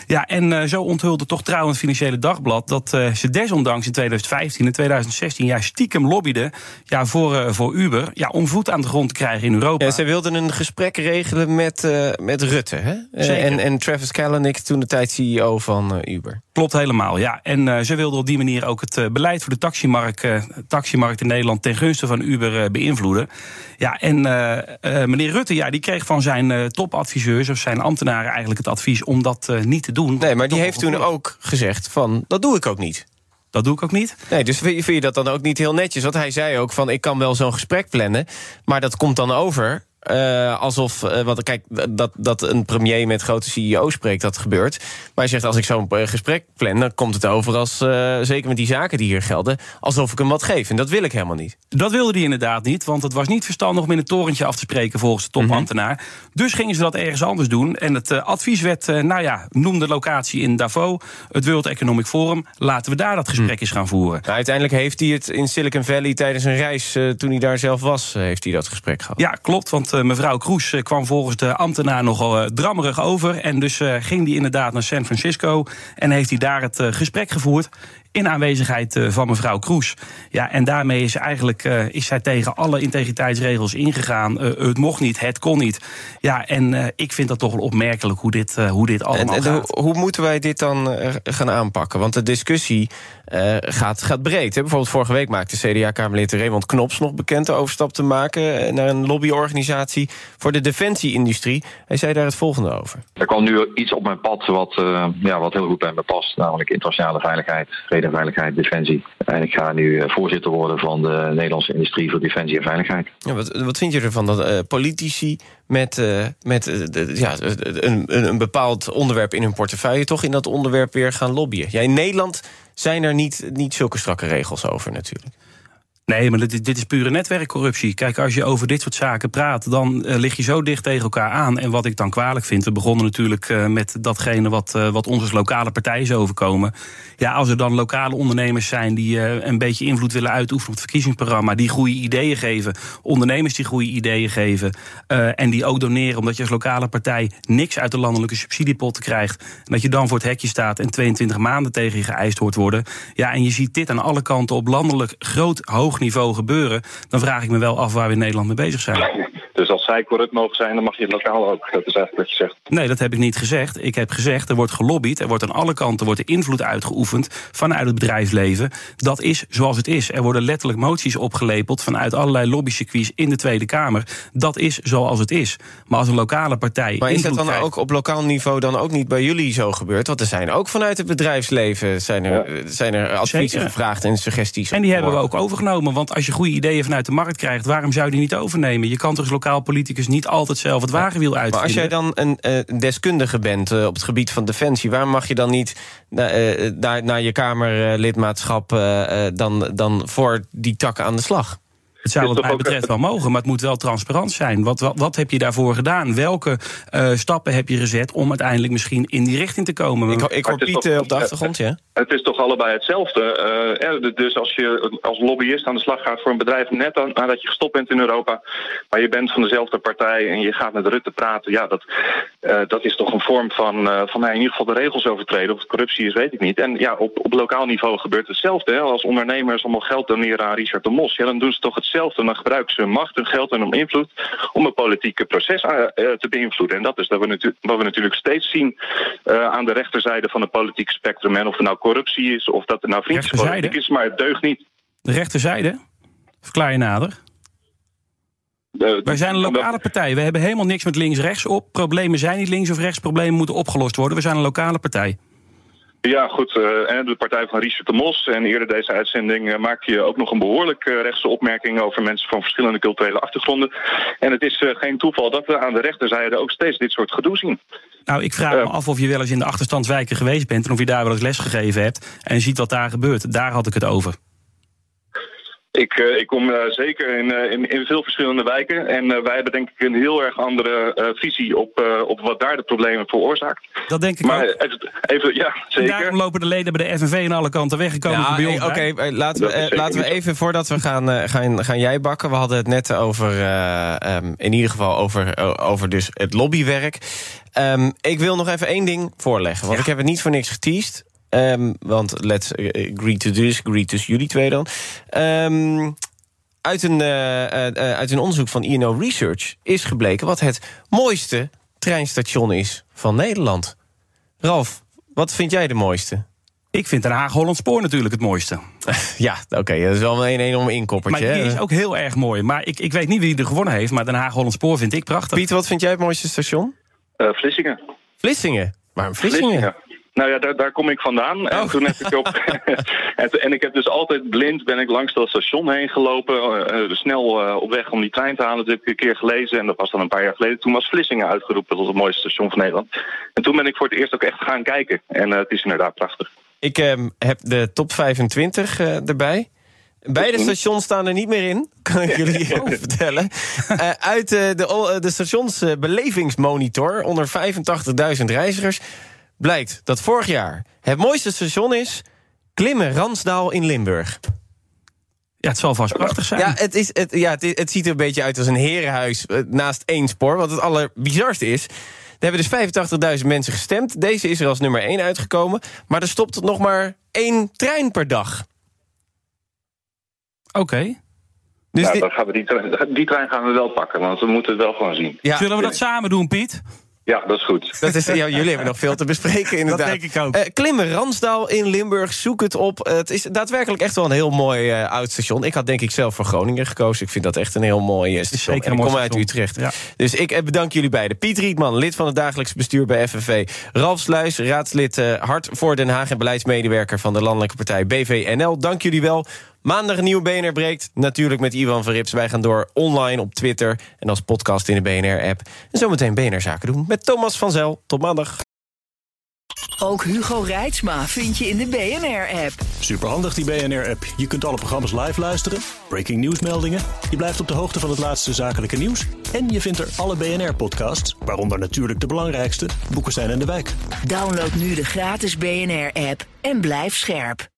Ja, en zo onthulde toch trouw het Financiële Dagblad dat ze desondanks in 2015 en 2016 ja, stiekem lobbyden ja, voor, voor Uber. Ja, om voet aan de grond te krijgen in Europa. Ja, zij wilden een gesprek regelen met, eh, met Rutte. Hè? Eh, Zeker. en, en Travis Kalanick, toen de tijd CEO van eh, Uber. Klopt helemaal, ja. En ze wilden op die manier ook het beleid voor de taximarkt, taximarkt in Nederland ten gunste van Uber beïnvloeden. Ja, en meneer Rutte, ja, die kreeg van zijn topadviseurs of zijn ambtenaren eigenlijk het advies om dat niet te doen. Nee, maar die heeft toen ook gezegd van, dat doe ik ook niet. Dat doe ik ook niet. Nee, dus vind je, vind je dat dan ook niet heel netjes? Want hij zei ook van, ik kan wel zo'n gesprek plannen... maar dat komt dan over eh, alsof... eh, want kijk, dat, dat een premier met grote CEO spreekt, dat gebeurt. Maar hij zegt, als ik zo'n eh, gesprek plan... dan komt het over als, zeker met die zaken die hier gelden... alsof ik hem wat geef. En dat wil ik helemaal niet. Dat wilde hij inderdaad niet, want het was niet verstandig om in een torentje af te spreken volgens de topambtenaar. Dus gingen ze dat ergens anders doen. En het advies werd, nou ja, noem de locatie in Davos, het World Economic Forum. Laten we daar dat gesprek eens gaan voeren. Nou, uiteindelijk heeft hij het in Silicon Valley tijdens een reis... toen hij daar zelf was, heeft hij dat gesprek gehad. Ja, klopt. Want eh, mevrouw Kroes eh, kwam volgens de ambtenaar nogal eh, drammerig over. En dus ging hij inderdaad naar San Francisco. En heeft hij daar het gesprek gevoerd. In aanwezigheid eh, van mevrouw Kroes. Ja, en daarmee is, eigenlijk, eh, is zij tegen alle integriteitsregels ingegaan. Eh, het mocht niet, het kon niet. Ja, en eh, ik vind dat toch wel opmerkelijk hoe dit, eh, hoe dit allemaal en gaat. hoe, hoe moeten wij dit dan gaan aanpakken? Want de discussie eh, gaat, gaat breed. Hè? Bijvoorbeeld vorige week maakte CDA-Kamerlid Raymond Knops nog bekend de overstap te maken naar een lobbyorganisatie voor de defensieindustrie. Hij zei daar het volgende over. Er kwam nu iets op mijn pad wat, eh, ja, wat heel goed bij me past, namelijk internationale veiligheid, en veiligheid, defensie. En ik ga nu eh, voorzitter worden van de Nederlandse industrie voor defensie en veiligheid. Ja, wat, wat vind je ervan dat eh, politici met, eh, met ja, een, een, een bepaald onderwerp in hun portefeuille toch in dat onderwerp weer gaan lobbyen? Ja, in Nederland zijn er niet, niet zulke strakke regels over natuurlijk. Nee, maar dit, dit is pure netwerkcorruptie. Kijk, als je over dit soort zaken praat, dan eh, lig je zo dicht tegen elkaar aan. En wat ik dan kwalijk vind, we begonnen natuurlijk eh, met datgene wat, eh, wat ons als lokale partij is overkomen. Ja, als er dan lokale ondernemers zijn die een beetje invloed willen uitoefenen op het verkiezingsprogramma, die goede ideeën geven, ondernemers die goede ideeën geven en die ook doneren, omdat je als lokale partij niks uit de landelijke subsidiepotten krijgt, en dat je dan voor het hekje staat en 22 maanden tegen je geëist hoort worden. Ja, en je ziet dit aan alle kanten op landelijk groot hoog niveau gebeuren, dan vraag ik me wel af waar we in Nederland mee bezig zijn. Dus als zij corrupt mogen zijn, dan mag je het lokaal ook. Dat is eigenlijk wat je zegt. Nee, dat heb ik niet gezegd. Ik heb gezegd, er wordt gelobbyd, er wordt aan alle kanten wordt er invloed uitgeoefend vanuit het bedrijfsleven. Dat is zoals het is. Er worden letterlijk moties opgelepeld vanuit allerlei lobbycircuits in de Tweede Kamer. Dat is zoals het is. Maar als een lokale partij. Maar is dat dan krijgt- ook op lokaal niveau dan ook niet bij jullie zo gebeurd? Want er zijn ook vanuit het bedrijfsleven zijn er, zijn er adviezen Zeker. gevraagd en suggesties. En die hebben we ook overgenomen. Want als je goede ideeën vanuit de markt krijgt, waarom zou je die niet overnemen? Je kan toch lokaal politicus niet altijd zelf het wagenwiel uitvinden. Maar als jij dan een eh, deskundige bent eh, op het gebied van defensie, waarom mag je dan niet na- eh, naar, naar je Kamerlidmaatschap dan, dan voor die takken aan de slag? Het zou Is wat toch mij betreft wel mogen, maar het moet wel transparant zijn. Wat, wat, wat heb je daarvoor gedaan? Welke eh, stappen heb je gezet om uiteindelijk misschien in die richting te komen? Ik, ik hoor Piet toch- eh, op de achtergrond, ja? Het is toch allebei hetzelfde. Eh, eh, dus als je als lobbyist aan de slag gaat voor een bedrijf net aan- nadat je gestopt bent in Europa, maar je bent van dezelfde partij en je gaat met Rutte praten, ja, dat, eh, dat is toch een vorm van, eh, van in ieder geval de regels overtreden. Of het corruptie is, weet ik niet. En ja, op, op lokaal niveau gebeurt hetzelfde. Hè. Als ondernemers allemaal geld doneren aan Richard de Mos, ja, dan doen ze toch hetzelfde. Dan gebruiken ze hun macht, hun geld en hun invloed om een politieke proces eh, eh, te beïnvloeden. En dat is dat we wat we natuurlijk steeds zien eh, aan de rechterzijde van het politieke spectrum. En of er nou corruptie is, of dat er nou vriendjespolitiek is, maar het deugt niet. De rechterzijde? Verklaar je nader. Wij zijn een lokale partij. We hebben helemaal niks met links-rechts op. Problemen zijn niet links of rechts. Problemen moeten opgelost worden. We zijn een lokale partij. Ja, goed. eh, en de partij van Richard de Mos. En eerder deze uitzending eh, maakte je ook nog een behoorlijk eh, rechtse opmerking over mensen van verschillende culturele achtergronden. En het is geen toeval dat we aan de rechterzijde ook steeds dit soort gedoe zien. Nou, ik vraag me af of je wel eens in de achterstandswijken geweest bent... en of je daar wel eens les gegeven hebt en ziet wat daar gebeurt. Daar had ik het over. Ik, eh, ik kom eh, zeker in, eh, in, in veel verschillende wijken. En eh, wij hebben denk ik een heel erg andere eh, visie op, eh, op wat daar de problemen veroorzaakt. Dat denk ik maar ook. Even, even, ja, En zeker. daarom lopen de leden bij de FNV aan alle kanten weggekomen. Ja, oké, laten, we, eh, laten we even, voordat we gaan, eh, gaan, gaan jij bakken... we hadden het net over, eh, ehm, in ieder geval over, over dus het lobbywerk. Ehm, ik wil nog even één ding voorleggen, want ik heb het niet voor niks geteased. Ehm, want let's eh, agree to this, agree tussen jullie twee dan. Ehm, uit, een, eh, eh, eh, uit een onderzoek van INO Research is gebleken... wat het mooiste treinstation is van Nederland. Ralf, wat vind jij de mooiste? Ik vind Den Haag-Holland Spoor natuurlijk het mooiste. Ja, oké, dat is wel een enorm Maar inkoppertje. die hè? is ook heel erg mooi. Maar ik, ik weet niet wie er gewonnen heeft. Maar Den Haag-Holland Spoor vind ik prachtig. Piet, wat vind jij het mooiste station? Eh, Vlissingen. Vlissingen. Waarom Vlissingen? Nou ja, daar, daar kom ik vandaan. En toen heb ik op. en, ik heb dus altijd blind ben ik langs dat station heen gelopen. eh, snel eh, op weg om die trein te halen. Dat heb ik een keer gelezen. En dat was dan een paar jaar geleden. Toen was Vlissingen uitgeroepen tot het mooiste station van Nederland. En toen ben ik voor het eerst ook echt gaan kijken. En eh, het is inderdaad prachtig. Ik heb de top 25 eh, erbij. Beide stations staan er niet meer in, kan ik jullie even vertellen. Uit de, o- de stationsbelevingsmonitor onder 85.000 reizigers blijkt dat vorig jaar het mooiste station is Klimmen Ransdaal in Limburg. Ja, het zal vast prachtig zijn. Ja, het, is, het, ja het, het ziet er een beetje uit als een herenhuis eh, naast één spoor. Wat het allerbizarste is, Er hebben dus 85.000 mensen gestemd. Deze is er als nummer 1 uitgekomen. Maar er stopt nog maar één trein per dag. Oké. Dus nou, dit- dan gaan we die, trein, die trein gaan we wel pakken, want we moeten het wel gewoon zien. Zullen we dat samen doen, Piet? Ja, dat is goed. Dat is, ja, jullie hebben nog veel te bespreken, inderdaad. denk ik ook. Eh, klimmen Ransdaal in Limburg, zoek het op. Eh, het is daadwerkelijk echt wel een heel mooi eh, oud station. Ik had denk ik zelf voor Groningen gekozen. Ik vind dat echt een heel mooi station. zeker En een ik mooi kom uit. Utrecht. Dus ik bedank jullie beiden. Piet Rietman, lid van het dagelijks bestuur bij FNV. Ralf Sluis, raadslid eh, Hart voor Den Haag... en beleidsmedewerker van de landelijke partij BVNL. Dank jullie wel. Maandag een nieuwe BNR breekt. Natuurlijk met Ivan Verrips. Wij gaan door online op Twitter en als podcast in de BNR-app. En zometeen BNR Zaken doen met Thomas van Zel. Tot maandag. Ook Hugo Reitsma vind je in de BNR-app. Superhandig die BNR-app. Je kunt alle programma's live luisteren, breaking nieuwsmeldingen. Je blijft op de hoogte van het laatste zakelijke nieuws. En je vindt er alle BNR-podcasts, waaronder natuurlijk de belangrijkste, Boeken zijn in de wijk. Download nu de gratis BNR-app en blijf scherp.